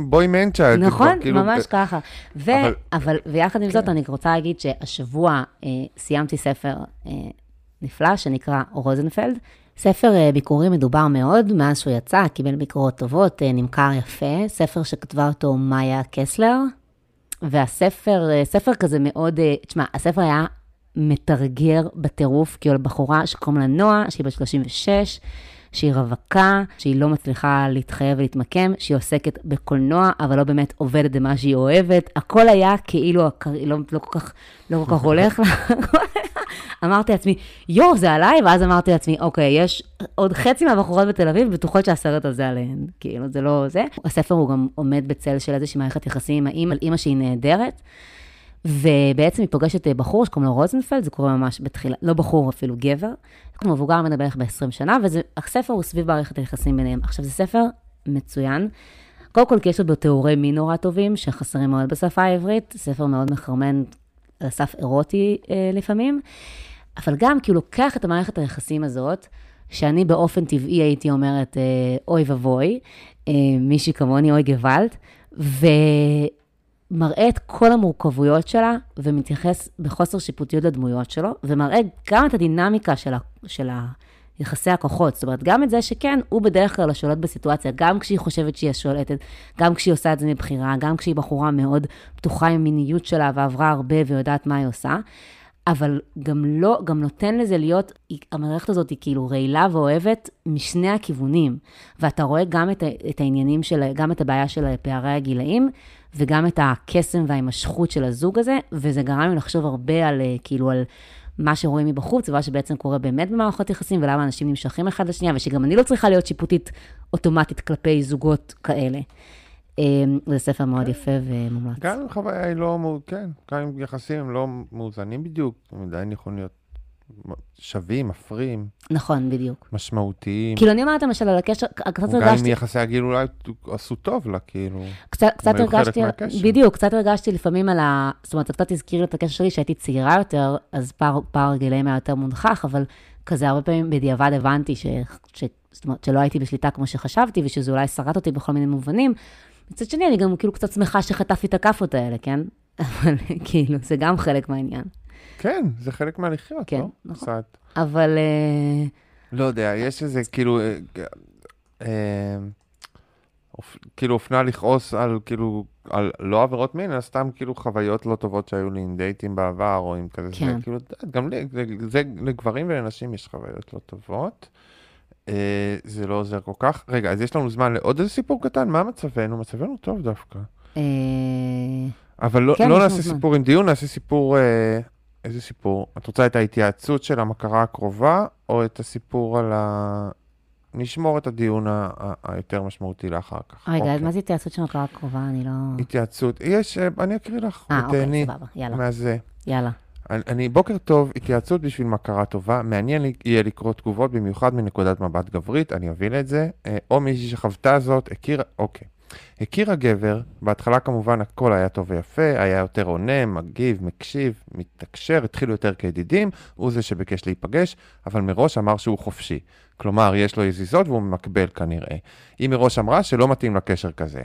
בוי, מנצ'ה. נכון, ממש ככה. ו- אבל- אבל, ויחד עם זאת, כן. אני רוצה להגיד שהשבוע אה, סיימתי ספר אה, נפלא שנקרא רוזנפלד. ספר אה, ביקורי מדובר מאוד, מאז שהוא יצא, קיבל ביקורות טובות, אה, נמכר יפה. ספר שכתבה אותו מאיה קסלר, והספר, אה, ספר כזה מאוד, תשמע, הספר היה מתרגר בטירוף, כאילו בחורה שקוראים לה נועה, שהיא בת 36, שהיא רווקה, שהיא לא מצליחה להתחייב ולהתמקם, שהיא עוסקת בקולנוע, אבל לא באמת עובדת במה שהיא אוהבת. הכל היה כאילו, לא, לא כל כך, לא כל כך הולך לה. [laughs] אמרתי לעצמי, יואו, זה עליי? ואז אמרתי לעצמי, אוקיי, יש עוד חצי מהבחורות בתל אביב בטוחות שהסרט הזה עליהן. כאילו, זה לא זה. הספר הוא גם עומד בצל של איזושהי מערכת יחסים עם האימא, על אימא שהיא נהדרת. ובעצם היא פוגשת אה, בחור שקוראים לו רוזנפלד, זה קורה ממש בתחילה, לא בחור אפילו, גבר. הוא מבוגר ממנה בערך ב-20 שנה, והספר הוא סביב מערכת היחסים ביניהם. עכשיו, זה ספר מצוין. קודם כל, כי יש לו תיאורי מין נורא טובים, שחסרים מאוד בשפה העברית, ספר מאוד מחרמן על סף אירוטי אה, לפעמים, אבל גם כי הוא לוקח את המערכת היחסים הזאת, שאני באופן טבעי הייתי אומרת, אה, אוי ואבוי, אה, מישהי כמוני, אוי גוואלד, ומראה את כל המורכבויות שלה, ומתייחס בחוסר שיפוטיות לדמויות שלו, ומראה גם את הדינמיקה של, ה, של יחסי הכוחות. זאת אומרת, גם את זה שכן, הוא בדרך כלל השולט בסיטואציה, גם כשהיא חושבת שהיא השולטת, גם כשהיא עושה את זה מבחירה, גם כשהיא בחורה מאוד פתוחה עם מיניות שלה ועברה הרבה ויודעת מה היא עושה. אבל גם לא, גם נותן לזה להיות, המערכת הזאת היא כאילו רעילה ואוהבת משני הכיוונים. ואתה רואה גם את, את העניינים של, גם את הבעיה של פערי הגילאים, וגם את הקסם וההימשכות של הזוג הזה, וזה גרם לי לחשוב הרבה על, אה, כאילו, על מה שרואים מבחוץ, ומה שבעצם קורה באמת במערכות יחסים, ולמה אנשים נמשכים אחד לשנייה, ושגם אני לא צריכה להיות שיפוטית אוטומטית כלפי זוגות כאלה. אה, זה ספר מאוד יפה ומומלץ. גם אם חוויה היא לא, כן, גם אם יחסים הם לא מאוזנים בדיוק, הם עדיין יכולים להיות שווים, מפרים, נכון, בדיוק. משמעותיים. כאילו, אני אומרת למשל על הקשר, קצת גם אם הרגשתי, יחסי הגיל אולי עשו טוב לה, כאילו. קצת, קצת הרגשתי. בדיוק, קצת הרגשתי לפעמים על ה... זאת אומרת, זה קצת הזכיר לי את הקשר שלי, שהייתי צעירה יותר, אז פער, פער הגילאים היה יותר מונחח, אבל כזה הרבה פעמים בדיעבד הבנתי ש... ש... זאת אומרת, שלא הייתי בשליטה כמו שחשבתי, ושזה אולי שרט אותי בכל מיני מובנים. מצד שני, אני גם כאילו קצת שמחה שחטפתי את הכאפות האלה, כן? [laughs] אבל כאילו, זה גם חלק מהעניין. כן, זה חלק מהלחיות, כן, לא? נכון. קצת. אבל אה, לא יודע, יש איזה כאילו, אה, אה, אופ- כאילו אופנה לכעוס על כאילו, על לא עבירות מין, אלא סתם כאילו חוויות לא טובות שהיו לי עם דייטים בעבר, או עם כזה, כן. זה, כאילו, גם לי, זה, זה לגברים ולנשים יש חוויות לא טובות. אה, זה לא עוזר כל כך. רגע, אז יש לנו זמן לעוד איזה סיפור קטן? מה מצבנו? מצבנו טוב דווקא. אה, אבל לא, כן, לא נעשה זמן. סיפור עם דיון, נעשה סיפור, אה, איזה סיפור? את רוצה את ההתייעצות של המכרה הקרובה, או את הסיפור על ה... נשמור את הדיון ה- ה- היותר משמעותי לאחר כך. רגע, אוקיי. מה זה התייעצות של הקראה הקרובה? אני לא... התייעצות, יש, אה, אני אקריא לך, אה, אוקיי, סבבה, יאללה, מהזה. יאללה. אני, אני, בוקר טוב, התייעצות בשביל מכרה טובה, מעניין יהיה לקרוא תגובות במיוחד מנקודת מבט גברית, אני אוביל את זה, אה, או מישהי שחוותה זאת, הכירה, אוקיי. הכירה גבר, בהתחלה כמובן הכל היה טוב ויפה, היה יותר עונה, מגיב, מקשיב, מתקשר, התחילו יותר כידידים, הוא זה שביקש להיפגש, אבל מראש אמר שהוא חופשי. כלומר, יש לו יזיזות והוא ממקבל כנראה. היא מראש אמרה שלא מתאים לקשר כזה.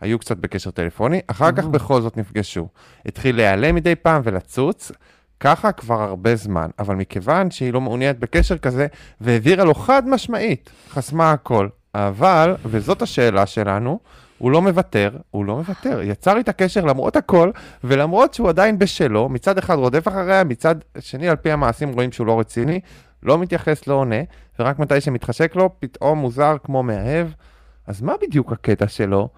היו קצת בקשר טלפוני, אחר כך אה. בכל זאת נפגשו. התחיל להיעלם מדי פעם ולצוץ, ככה כבר הרבה זמן, אבל מכיוון שהיא לא מעוניינת בקשר כזה, והבהירה לו חד משמעית, חסמה הכל. אבל, וזאת השאלה שלנו, הוא לא מוותר, הוא לא מוותר. יצר איתה קשר למרות הכל, ולמרות שהוא עדיין בשלו, מצד אחד רודף אחריה, מצד שני, על פי המעשים רואים שהוא לא רציני, לא מתייחס, לא עונה, ורק מתי שמתחשק לו, פתאום מוזר כמו מאהב. אז מה בדיוק הקטע שלו?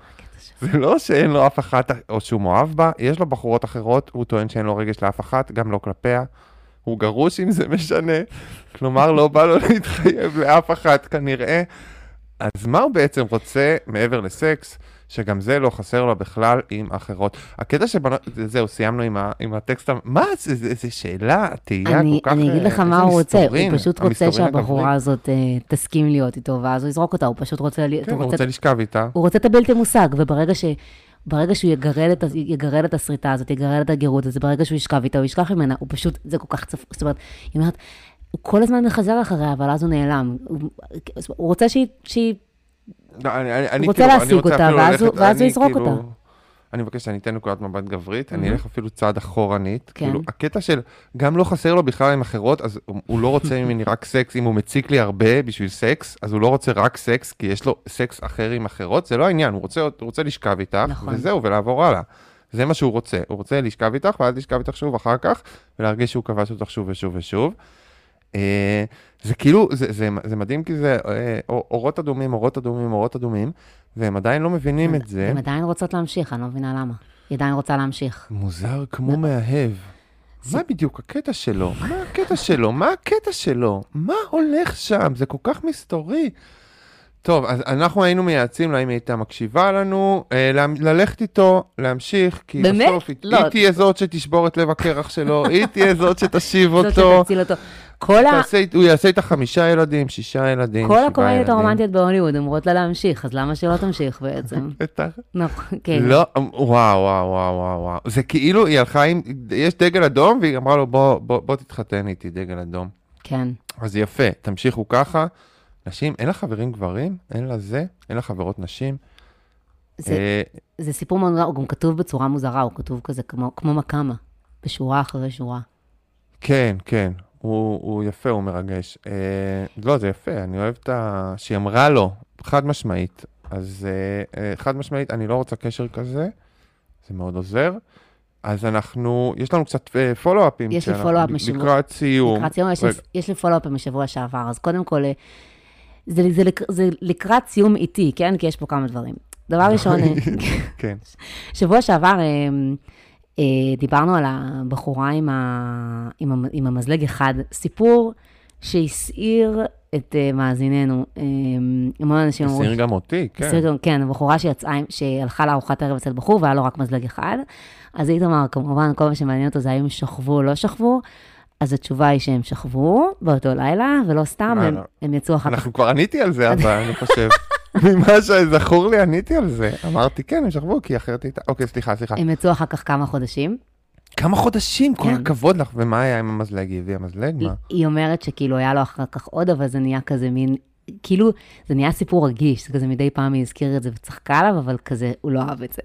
זה לא שאין לו אף אחת, או שהוא מאוהב בה, יש לו בחורות אחרות, הוא טוען שאין לו רגש לאף אחת, גם לא כלפיה. הוא גרוש אם זה משנה, כלומר לא בא לו להתחייב לאף אחת כנראה. אז מה הוא בעצם רוצה מעבר לסקס? שגם זה לא חסר לו בכלל עם אחרות. הקטע שבנות, זהו, סיימנו עם, ה, עם הטקסט, מה, זה, זה, זה שאלה, תהייה אני, כל כך... אני אגיד אה, לך איזה מה הוא רוצה, הוא פשוט רוצה שהבחורה. הזאת אה, תסכים להיות איתו, ואז הוא יזרוק אותה, הוא פשוט רוצה... לי- כן, הוא הוא רוצה לשכב איתה. הוא רוצה את הבלתי מושג, וברגע ש... ברגע שהוא יגרד את, יגרד את הסריטה הזאת, יגרד את הגירות הזאת, ברגע שהוא ישכב איתה, הוא ישכח ממנה, הוא פשוט, זה כל כך צפ... זאת אומרת, היא אומרת, הוא כל הזמן מחזר אחריה, אבל אז הוא נעלם. הוא, הוא רוצה שהיא, שהיא... לא, אני, אני, אני רוצה כאילו, אני להשיג אותה, אפילו ואז הוא- ללכת- ואז הוא אני יזרוק כאילו- אותה. אני מבקש שאני אתן נקודת מבט גברית, אני מהמם. אלך אפילו צעד אחורנית. כן. כאילו, הקטע של, גם לא חסר לו בכלל עם אחרות, אז הוא- הוא לא רוצה ממני רק סקס, אם הוא מציק לי הרבה בשביל סקס, אז הוא לא רוצה רק סקס, כי יש לו סקס אחר עם אחרות, זה לא העניין, הוא רוצה, הוא רוצה לשכב איתך, נכון. וזהו, ולעבור הלאה. זה מה שהוא רוצה, הוא רוצה לשכב איתך, ואז לשכב איתך שוב אחר כך, ולהרגיש שהוא כבש אותך שוב ושוב ושוב. אה, זה כאילו, זה, זה, זה מדהים כי זה אה, אור- אורות אדומים, אורות אדומים, אורות אדומים, והם עדיין לא מבינים את זה. הן עדיין רוצות להמשיך, אני לא מבינה למה. היא עדיין רוצה להמשיך. מוזר כמו מאהב. מה בדיוק הקטע שלו? מה הקטע שלו? מה הקטע שלו? מה הולך שם? זה כל כך מסתורי. טוב, אז אנחנו היינו מייעצים לה אם היא הייתה מקשיבה לנו, אה, ללכת איתו, להמשיך, כי באמת? בסוף היא, לא. היא תהיה זאת שתשבור את לב הקרח שלו, [laughs] היא תהיה זאת שתשיב זאת אותו. שתציל אותו. כל ה... הוא יעשה איתה חמישה ילדים, שישה ילדים, כל שבעה הקומדיות ילדים. הרומנטיות בהוליווד אומרות לה להמשיך, אז למה שלא תמשיך בעצם? [laughs] בטח. נכון, כן. לא, וואו, וואו, וואו, וואו, וואו. זה כאילו, היא הלכה עם, יש דגל אדום, והיא אמרה לו, בוא, בוא, בוא תתחתן איתי, דגל אדום. כן. אז יפה, תמשיכו ככה. נשים, אין לה חברים גברים? אין לה זה? אין לה חברות נשים? זה- אה, זה סיפור מאוד הוא גם כתוב בצורה מוזרה, הוא כתוב כזה כמו, כמו מקאמה, בשורה אחרי שורה. כן, כן, הוא, הוא יפה, הוא מרגש. אה, לא, זה יפה, אני אוהב את ה... שהיא אמרה לו, חד משמעית. אז אה, אה, חד משמעית, אני לא רוצה קשר כזה, זה מאוד עוזר. אז אנחנו, יש לנו קצת אה, פולו-אפים. יש לי פולו-אפ משבוע- לקראת סיום. לקראת סיום, יש לי- יש לי פולו-אפ משבוע שעבר, אז קודם כל, אה, זה, זה, לק- זה לקראת סיום איטי, כן? כי יש פה כמה דברים. דבר ראשון, [laughs] אה, כן, שבוע שעבר אה, אה, דיברנו על הבחורה עם, ה, עם, המ- עם המזלג אחד, סיפור שהסעיר את מאזיננו. המון אנשים אמרו... הסיר גם אותי, כן. הסיר גם, כן, הבחורה שיצאה, שהלכה לארוחת ערב אצל בחור והיה לו רק מזלג אחד. אז איתמר, כמובן, כל מה שמעניין אותו זה האם שכבו או לא שכבו. אז התשובה היא שהם שכבו באותו לילה, ולא סתם, הם, וואלה. הם יצאו אחר כך. אנחנו כבר עניתי על זה, אבל אני חושב. [laughs] ממה שזכור לי, עניתי על זה. אמרתי, כן, הם שכבו, כי אחרת הייתה... אוקיי, סליחה, סליחה. הם יצאו אחר כך כמה חודשים. כמה חודשים, כל כן. הכבוד לך. ומה היה עם המזלג? היא הביאה מזלג? מה? היא אומרת שכאילו היה לו אחר כך עוד, אבל זה נהיה כזה מין, כאילו, זה נהיה סיפור רגיש, זה כזה מדי פעם היא הזכירה את זה וצחקה עליו, אבל כזה, הוא לא אהב את זה.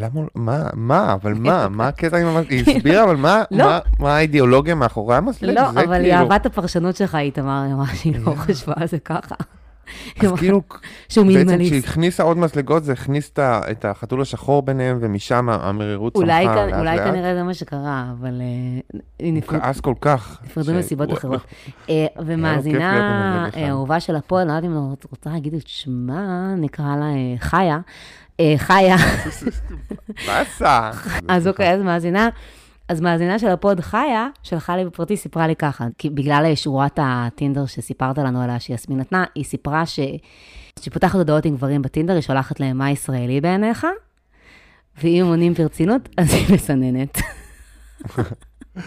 למה? מה? מה? אבל מה? [laughs] מה הקטע עם המזלג? היא הסבירה, אבל מה? [laughs] לא. מה- מה האידיאולוגיה מאחורי המזלג? לא, אבל היא כאילו- אהבה את הפרשנות שלך, איתמר, היא אמרה שהיא לא [laughs] חשבה על זה ככה. היא אז כאילו, שהוא בעצם. כשהיא הכניסה עוד מזלגות, זה הכניס את החתול השחור ביניהם, ומשם המרירות צמחה לאט כ- אולי לאט. כנראה זה מה שקרה, אבל אה, היא הוא כעס כל כך. נפרדו מסיבות אחרות. אה, ומאזינה. אה, אהובה של הפועל, לא יודעת אם את רוצה להגיד את שמה, נקרא לה אה, חיה. אה, חיה, באסה. [laughs] אז אוקיי, אז מאזינה, אז מאזינה של הפוד חיה, שלחה לי בפרטי, סיפרה לי ככה, כי בגלל שורת הטינדר שסיפרת לנו עליה, שיסמין נתנה, היא סיפרה ש... שהיא פותחת הודעות עם גברים בטינדר, היא שולחת להם מה ישראלי בעיניך, ואם הם עונים ברצינות, אז היא מסננת.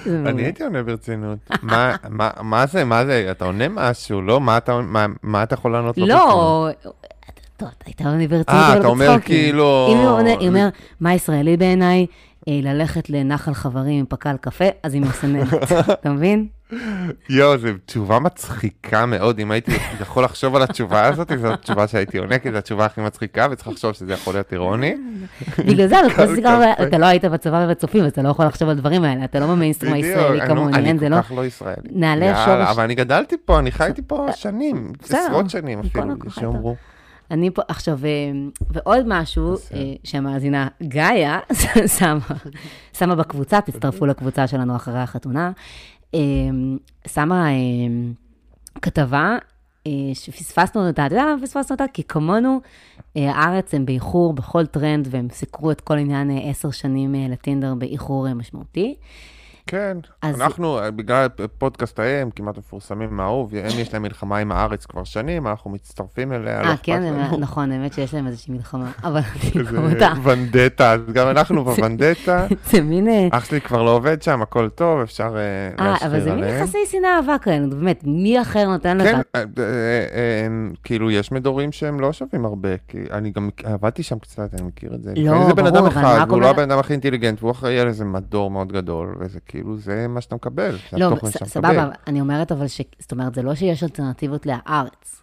אני הייתי עונה ברצינות. מה- מה- מה זה, מה זה, אתה עונה משהו, לא? מה אתה- מה- מה יכול לענות לו? לא, טוב, אתה היית עונה ברצינות, אה, אתה אומר. כאילו... אם היא אומר, מה ישראלי בעיניי? אה, ללכת לנחל חברים עם פקל קפה, אז היא מסננת, [laughs] אתה מבין? יואו, זו תשובה מצחיקה מאוד. אם הייתי יכול לחשוב על התשובה הזאת, זו התשובה שהייתי עונה, כי זו התשובה הכי מצחיקה, וצריך לחשוב שזה יכול להיות אירוני. [laughs] בגלל זה, [laughs] אתה לא היית בצבא ובצופים, אז אתה לא יכול לחשוב על דברים האלה, אתה לא במיינסטרים הישראלי לא- כמוני, לא... אני כל כך לא ישראלי. נעלה שורש. אבל אני גדלתי פה, אני חייתי פה שנים, בסדר, עשרות שנים אפילו. שיאמרו. אני פה, עכשיו, אה, ועוד משהו בסדר. אה, שהמאזינה גאיה [laughs] שמה, שמה בקבוצה, תצטרפו לקבוצה שלנו אחרי החתונה, אה, שמה אה, כתבה אה, שפספסנו אותה, אתה יודע למה פספסנו אותה? כי כמונו, אה, הארץ הם באיחור בכל טרנד, והם סיקרו את כל עניין אה, עשר שנים אה, לטינדר באיחור אה, משמעותי. כן, אז- אנחנו, אה, בגלל פודקאסט האם, כמעט מפורסמים מהאהוב, הם יש להם מלחמה עם הארץ כבר שנים, אנחנו מצטרפים אליה, לא אה, אכפת כן, לנו. נכון, האמת שיש להם איזושהי מלחמה, [laughs] אבל זה. [laughs] ונדטה, אז גם אנחנו [laughs] בוונדטה. זה מין... אה, אח שלי כבר לא עובד שם, הכל טוב, אפשר אה, אה, אבל זה להשחיר מין עליהם. יחסי שנאה אהבה כאלה, באמת, מי אחר נותן לך? כן, כאילו, יש מדורים שהם לא שווים הרבה, כי אני גם עבדתי שם קצת, אני מכיר את זה. לא, לפעמים זה בן ברור, אדם אבל אני אחד, רק והוא לא הבן אדם הכי אינטליגנט, והוא אחראי על איזה מדור מאוד גדול, וזה כאילו, זה מה שאתה מקבל, לא, ס- סבבה. אני אומרת אבל ש... זאת אומרת, זה לא שיש אלטרנטיבות להארץ.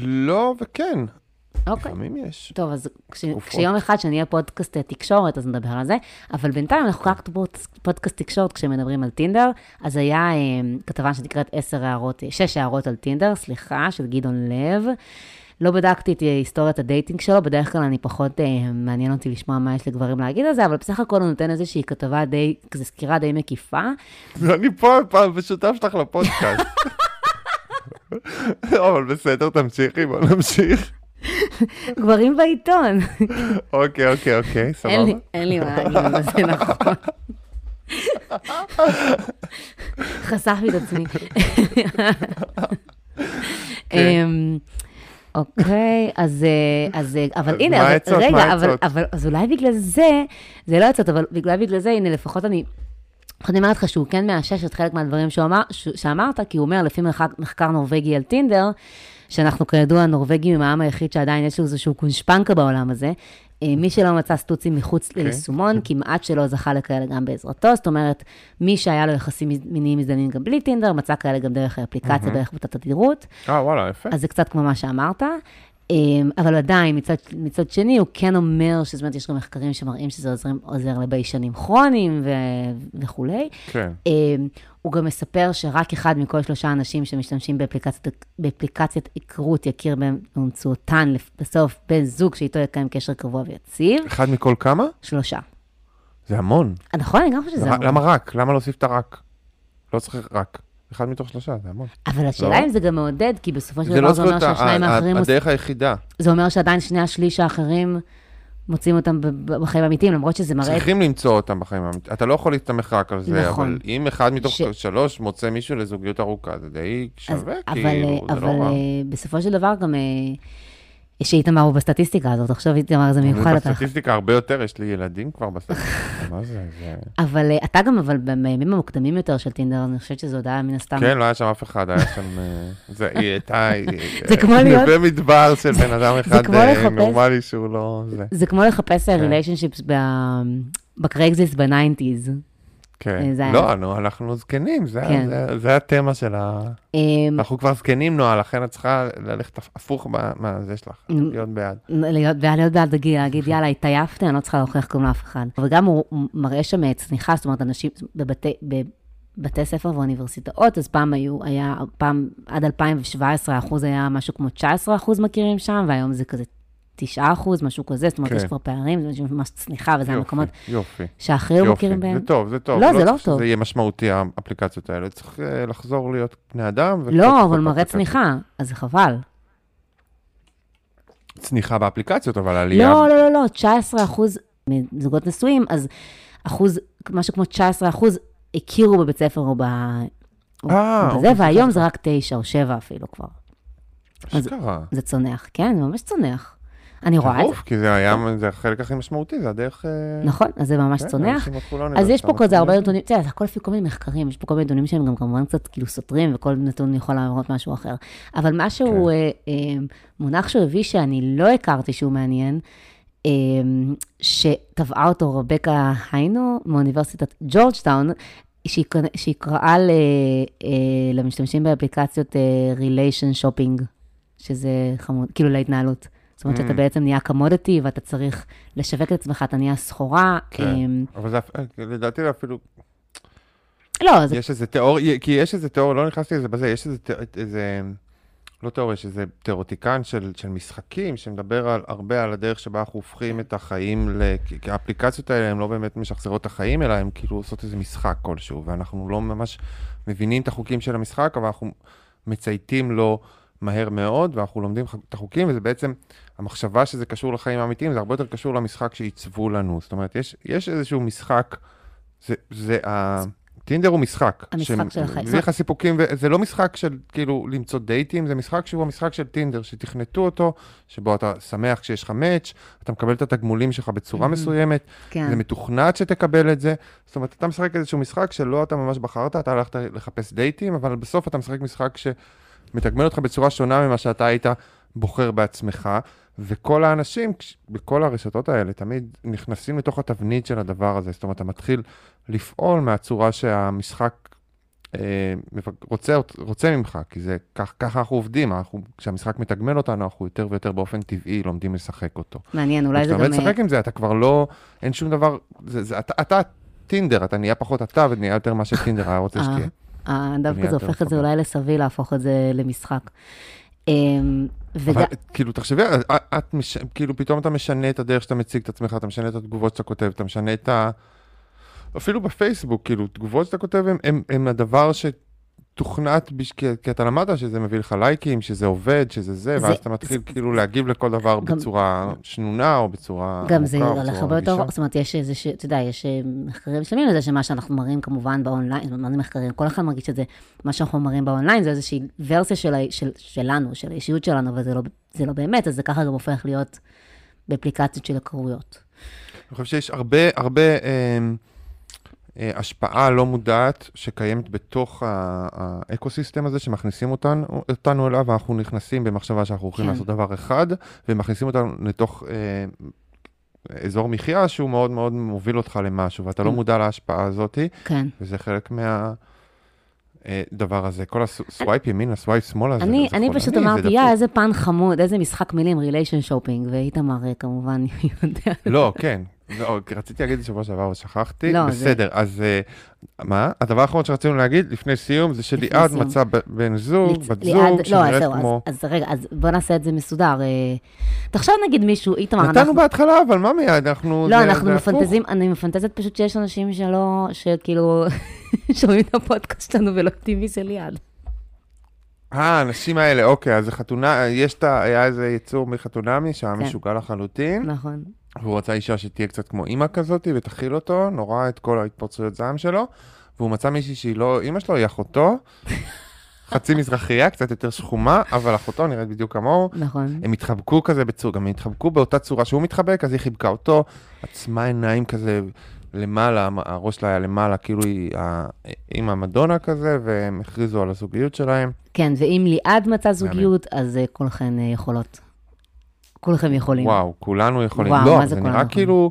לא, וכן, אוקיי. לפעמים יש. טוב, אז כש. כשיום אחד שאני אהיה פודקאסט אה, תקשורת, אז נדבר על זה. אבל בינתיים אנחנו רק פוד- פודקאסט תקשורת כשמדברים על טינדר. אז היה אה, כתבה שנקראת 10 הערות, 6 הערות על טינדר, סליחה, של גדעון לב. לא בדקתי את היסטוריית ה dating שלו, בדרך כלל אני פחות, אה, מעניין אותי לשמוע מה יש לגברים להגיד על זה, אבל בסך הכל הוא נותן איזושהי כתבה די, כזה סקירה די מקיפה. אני פה פעם ושותף שלך לפודקאסט. [laughs] אבל בסדר, תמשיכי, בוא נמשיך. גברים בעיתון. אוקיי, אוקיי, אוקיי, סבבה. אין לי מה להגיד זה, נכון. חשפתי את עצמי. אוקיי, אז, אה, אז, אה, אבל אז הנה, אבל, העצות? מה רגע, אבל? אבל, אז אולי בגלל זה, זה לא עצות, אבל בגלל בגלל זה, הנה, לפחות אני, לפחות אני אומרת לך שהוא כן מאשש את חלק מהדברים שהוא אמר, ש- שאמרת, כי הוא אומר, לפי מחקר, נורבגי על טינדר, שאנחנו כידוע נורבגים הם העם היחיד שעדיין יש לו איזשהו קונשפנקה בעולם הזה. אה, מי שלא מצא סטוצים מחוץ כן. ליישומון, כמעט שלא זכה לכאלה גם בעזרתו. זאת אומרת, מי שהיה לו יחסים מיניים מזדמנים גם בלי טינדר, מצא כאלה גם דרך האפליקציה, בערך באותה תדירות. אה, וואלה, יפה. אז זה קצת כמו מה שאמרת. אמ, אבל עדיין, מצד, מצד שני, הוא כן אומר שזאת אומרת, יש גם מחקרים שמראים שזה עוזר, עוזר לביישנים כרוניים ו, וכולי. כן. אמ, הוא גם מספר שרק אחד מכל שלושה אנשים שמשתמשים באפליקציית, באפליקציית היכרות יכיר באמצעותן בסוף בן זוג שאיתו יקיים קשר קבוע ויציב. אחד מכל כמה? שלושה. זה המון. נכון, אני גם חושבת שזה המון. למה רק? למה להוסיף את הרק? לא צריך רק. אחד מתוך שלושה, זה המון. אבל השאלה לא? אם זה גם מעודד, כי בסופו של זה דבר לא זה אומר שהשניים האחרים, עוש- הדרך היחידה. זה אומר שעדיין שני השליש האחרים מוצאים אותם בחיים האמיתיים, למרות שזה מראה צריכים למצוא אותם בחיים האמיתיים. אתה לא יכול להסתמך רק על זה, נכון. אבל אם אחד מתוך ש- שלוש מוצא מישהו לזוגיות ארוכה, זה די אז- שווה, אבל, כאילו, זה אבל לא רע. אה, בסופו של דבר גם, אה, יש איתמר הוא בסטטיסטיקה הזאת, עכשיו איתמר זה מיוחד לך. בסטטיסטיקה הרבה יותר, יש לי ילדים כבר בסטטיסטיקה, מה זה? אבל אה, אתה גם, אבל בימים המוקדמים יותר של טינדר, אני חושבת שזה עוד היה מן הסתם. כן, לא היה שם אף אחד, היה שם... אה, זה הייתה... [laughs] זה כמו אה, להיות- נווה מדבר של בן אדם [laughs] אחד אה, נורמלי שהוא לא... זה. כמו לחפש. relationships ב Craigslist ב nineties. כן. זה היה- לא, נו, אנחנו זקנים, זה- כן. זה- זה התמה של ה... אמ, אנחנו כבר זקנים, נועה, לכן את צריכה ללכת הפוך מה- מהזה שלך. להיות בעד. להיות בעד, להיות בעד, להגיד, להגיד, [laughs] יאללה, התעייפתי, אני לא צריכה להוכיח כלום לאף אחד. וגם הוא מראה שם אה, צניחה, זאת אומרת, אנשים בבתי, בבתי ספר ואוניברסיטאות, אז פעם היו, היה, פעם, עד 2017 האחוז היה משהו כמו 19 אחוז מכירים שם, והיום זה כזה 9 אחוז, משהו כזה, זאת אומרת, כן. יש כבר פערים, זה ממש צניחה, וזה יופי, המקומות יופי. לא יופי, מכירים בהם. זה טוב, זה טוב. לא, זה לא צריך טוב. שזה יהיה משמעותי, האפליקציות האלה. צריך אה, לחזור להיות בני אדם. לא, אבל מראה. צניחה, אז זה חבל. צניחה באפליקציות, אבל עלייה... לא, לא, לא, לא, 19 אחוז מזוגות נשואים, אז אחוז, משהו כמו 19 אחוז הכירו בבית ספר או ב... אה, בזה, אוקיי, והיום סליחה. זה רק 9 או 7 אפילו כבר. אשכרה. זה צונח, כן, זה ממש צונח. אני רואה את זה. כי זה היה, זה החלק הכי משמעותי, זה הדרך... אה, נכון, אז זה ממש כן, צונח. אז יש פה כזה הרבה נתונים, תראה, זה הכל לפי כל מיני מחקרים, יש פה כל מיני נתונים שהם גם כמובן קצת כאילו סותרים, וכל נתון יכול להראות משהו אחר. אבל משהו, כן. אה, אה, מונח שהוא הביא שאני לא הכרתי שהוא מעניין, שטבעה אותו רבקה היינו מאוניברסיטת ג'ורג'טאון, שהיא קרא- שהיא קראה ל- אה, למשתמשים באפליקציות relationshopping, שזה חמוד, כאילו להתנהלות. זאת אומרת שאתה Mm. בעצם נהיה commodity ואתה צריך לשווק את עצמך, אתה נהיה סחורה. כן. אה, אבל זה, אה, לדעתי זה אפילו, לא, זה יש איזה תיאוריה, כי יש איזה תיאוריה, לא נכנסתי לזה בזה, יש איזה, איזה לא תיאוריה, יש איזה תיאורטיקן של, של משחקים, שמדבר על, הרבה על הדרך שבה אנחנו הופכים את החיים, ל... כי- האפליקציות האלה הן לא באמת משחזרות את החיים, אלא הן כאילו עושות איזה משחק כלשהו, ואנחנו לא ממש מבינים את החוקים של המשחק, אבל אנחנו מצייתים לו מהר מאוד, ואנחנו לומדים את החוקים, וזה בעצם, המחשבה שזה קשור לחיים האמיתיים, זה הרבה יותר קשור למשחק שעיצבו לנו. זאת אומרת, יש, יש איזשהו משחק זה, זה, ה... טינדר הוא משחק. המשחק של החיים. מביא לך סיפוקים, וזה לא משחק של כאילו למצוא דייטים, זה משחק שהוא המשחק של טינדר, שתכנתו אותו, שבו אתה שמח כשיש לך מאץ', אתה מקבל את התגמולים שלך בצורה Mhm. מסוימת, כן. זה מתוכנת שתקבל את זה. זאת אומרת, אתה משחק איזשהו משחק שלא אתה ממש בחרת, אתה הלכת לחפש דייטים, אבל בסוף אתה משחק משחק שמתגמל אותך בצורה שונה ממה שאתה היית בוחר בעצמך, וכל האנשים בכל הרשתות האלה תמיד נכנסים לתוך התבנית של הדבר הזה. זאת אומרת, אתה מתחיל לפעול מהצורה שהמשחק אה, רוצה, רוצה ממך, כי זה כך, ככה אנחנו עובדים, אנחנו, כשהמשחק מתגמל אותנו, אנחנו יותר ויותר באופן טבעי לומדים לשחק אותו. מעניין, אולי זה כשאתה גם... באמת לשחק עם זה, אתה כבר לא, אין שום דבר, זה, זה, אתה, אתה טינדר, אתה נהיה פחות אתה ונהיה יותר מה שטינדר היה רוצה אה, שתהיה. אה, דווקא זה הופך את זה. אולי לסבי להפוך את זה למשחק. אבל כאילו, תחשבי, את, את מש, כאילו, פתאום אתה משנה את הדרך שאתה מציג את עצמך, אתה משנה את התגובות שאתה כותב, אתה משנה את ה... אפילו בפייסבוק, כאילו, תגובות שאתה כותב הם, הם, הם הדבר שתוכנת, בש... כי, כי אתה למדת שזה מביא לך לייקים, שזה עובד, שזה זה, זה- ואז אתה מתחיל כאילו להגיב לכל דבר גם- בצורה שנונה או בצורה גם זה הולך הרבה יותר. זאת אומרת, יש איזה, אתה יודע, יש אה, מחקרים שלמים לזה שמה שאנחנו מראים כמובן באונליין, מה זה מחקרים? כל אחד מרגיש שזה, מה שאנחנו מראים באונליין זה איזושהי ורסיה של, של, שלנו, של האישיות שלנו, אבל זה לא, זה לא באמת, אז זה ככה גם הופך להיות באפליקציות של היכרויות. אני חושב שיש הרבה, הרבה אה, השפעה לא מודעת שקיימת בתוך ה ecosystem הזה, שמכניסים אותנו, אותנו אליו, ואנחנו נכנסים במחשבה שאנחנו הולכים כן. לעשות דבר אחד, ומכניסים אותנו לתוך אה, אזור מחיה שהוא מאוד מאוד מוביל אותך למשהו, ואתה לא כן. מודע להשפעה הזאת, כן. וזה חלק מה... אה, דבר הזה, כל ה swipe ימינה, swipe שמאלה, זה אני, זה אני חולני, פשוט זה אמרתי, דפוק." יא, איזה פן חמוד, איזה משחק מילים, relationshopping, ואיתמר אה, כמובן [laughs] יודע. לא, כן. לא, רציתי להגיד זה שבוע שעבר, אבל שכחתי. לא, זה- בסדר, אז אה, מה? הדבר האחרון שרצינו להגיד לפני סיום, זה שליעד. מצא בן זוג, בת זוג, לא, שנראית זהו, אז- כמו... אז רגע, אז בוא נעשה את זה מסודר. אה, תחשוב נגיד מישהו, איתמר, נתנו אנחנו... בהתחלה, אבל מה מיד? אנחנו... לא, זה- אנחנו זה. מפנטזים, אני מפנטזת פשוט שיש אנשים שלא, שכאילו, [laughs] שומעים את הפודקאסט שלנו ולא יודעים מי זה ליעד. אה, האנשים האלה, אוקיי, אז זה חתונה, יש את ה... היה איזה יצור מחתונמי שהיה כן. משוגע לחלוטין, נכון. והוא רצה אישה שתהיה קצת כמו אימא כזאת, ותכיל אותו, נורא את כל ההתפרצויות זעם שלו, והוא מצא מישהי שהיא לא אימא שלו, היא אחותו, [laughs] חצי מזרחייה, קצת יותר שחומה, אבל אחותו נראית בדיוק כמוהו. נכון. הם התחבקו כזה בצורה, גם הם התחבקו באותה צורה שהוא מתחבק, אז היא חיבקה אותו, עצמה עיניים כזה למעלה, הראש שלה היה למעלה, כאילו היא עם המדונה כזה, והם הכריזו על הזוגיות שלהם. כן, ואם ליעד מצא זוגיות, אז אה, כולכן אה, יכולות. כולכם יכולים. וואו, כולנו יכולים. וואו, לא, מה זה זה כולנו נראה יכולים? כאילו,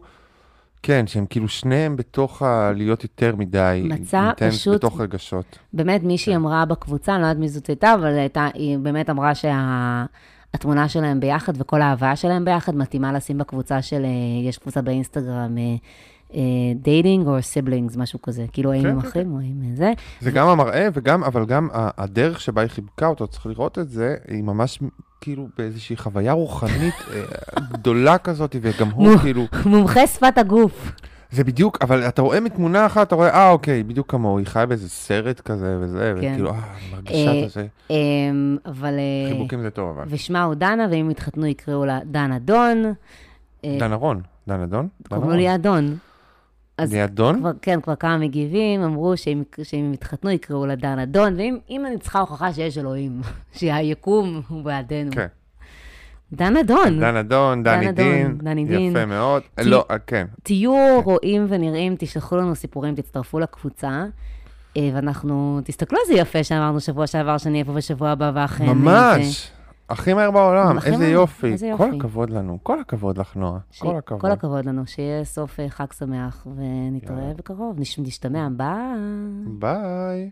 כן, שהם כאילו שניהם בתוך ה... להיות יותר מדי, מצא פשוט- בתוך רגשות. באמת, מישהי כן. אמרה בקבוצה, אני לא יודעת מי זאת הייתה, אבל הייתה, היא באמת אמרה שהתמונה שלהם ביחד וכל ההבאה שלהם ביחד מתאימה לשים בקבוצה של, אה, יש קבוצה באינסטגרם, dating או siblings, משהו כזה. כאילו, האם כן, הם כן, אחים או האם זה. זה גם המראה וגם, אבל גם הדרך שבה היא חיבקה אותו, צריך לראות את זה, היא ממש כאילו באיזושהי חוויה רוחנית אה, גדולה כזאת, וגם הוא. כאילו, מומחה שפת הגוף. זה בדיוק, אבל אתה רואה מתמונה אחת, אתה רואה, אה, אוקיי, בדיוק כמוהו, היא חיה באיזה סרט כזה וזה, כן. וכאילו, אה, אני מרגישה אה, את זה. אמ, אבל... אה, חיבוקים זה טוב, אבל. ושמה הוא דנה, ואם יתחתנו יקראו לה דנה דון. אה, דן ארון, דן אדון? דן קוראים לו ארון. ליעד דון. אז ליאדון? כבר, כן, כבר כמה מגיבים אמרו שאם, שאם הם יתחתנו יקראו לה דן אדון, ואם אם אני צריכה הוכחה שיש אלוהים, [laughs] שהיקום הוא בעדנו. כן. דן אדון, דן אדון, דן דני אדון, דין, דני דין. יפה מאוד. כי- לא, אה, כן. תהיו רואים ונראים, תשלחו לנו סיפורים, תצטרפו לקבוצה, אה, ואנחנו, תסתכלו איזה יפה שאמרנו שבוע שעבר, שנהיה פה בשבוע הבא, ואכן... ממש. הכי מהר בעולם, איזה מהר, יופי. איזה כל יופי. הכבוד לנו, כל הכבוד לך, נועה. ש- כל הכבוד. כל הכבוד לנו, שיהיה סוף אה, חג שמח, ונתראה יאללה. בקרוב. נש- נשתמע, ביי. ביי.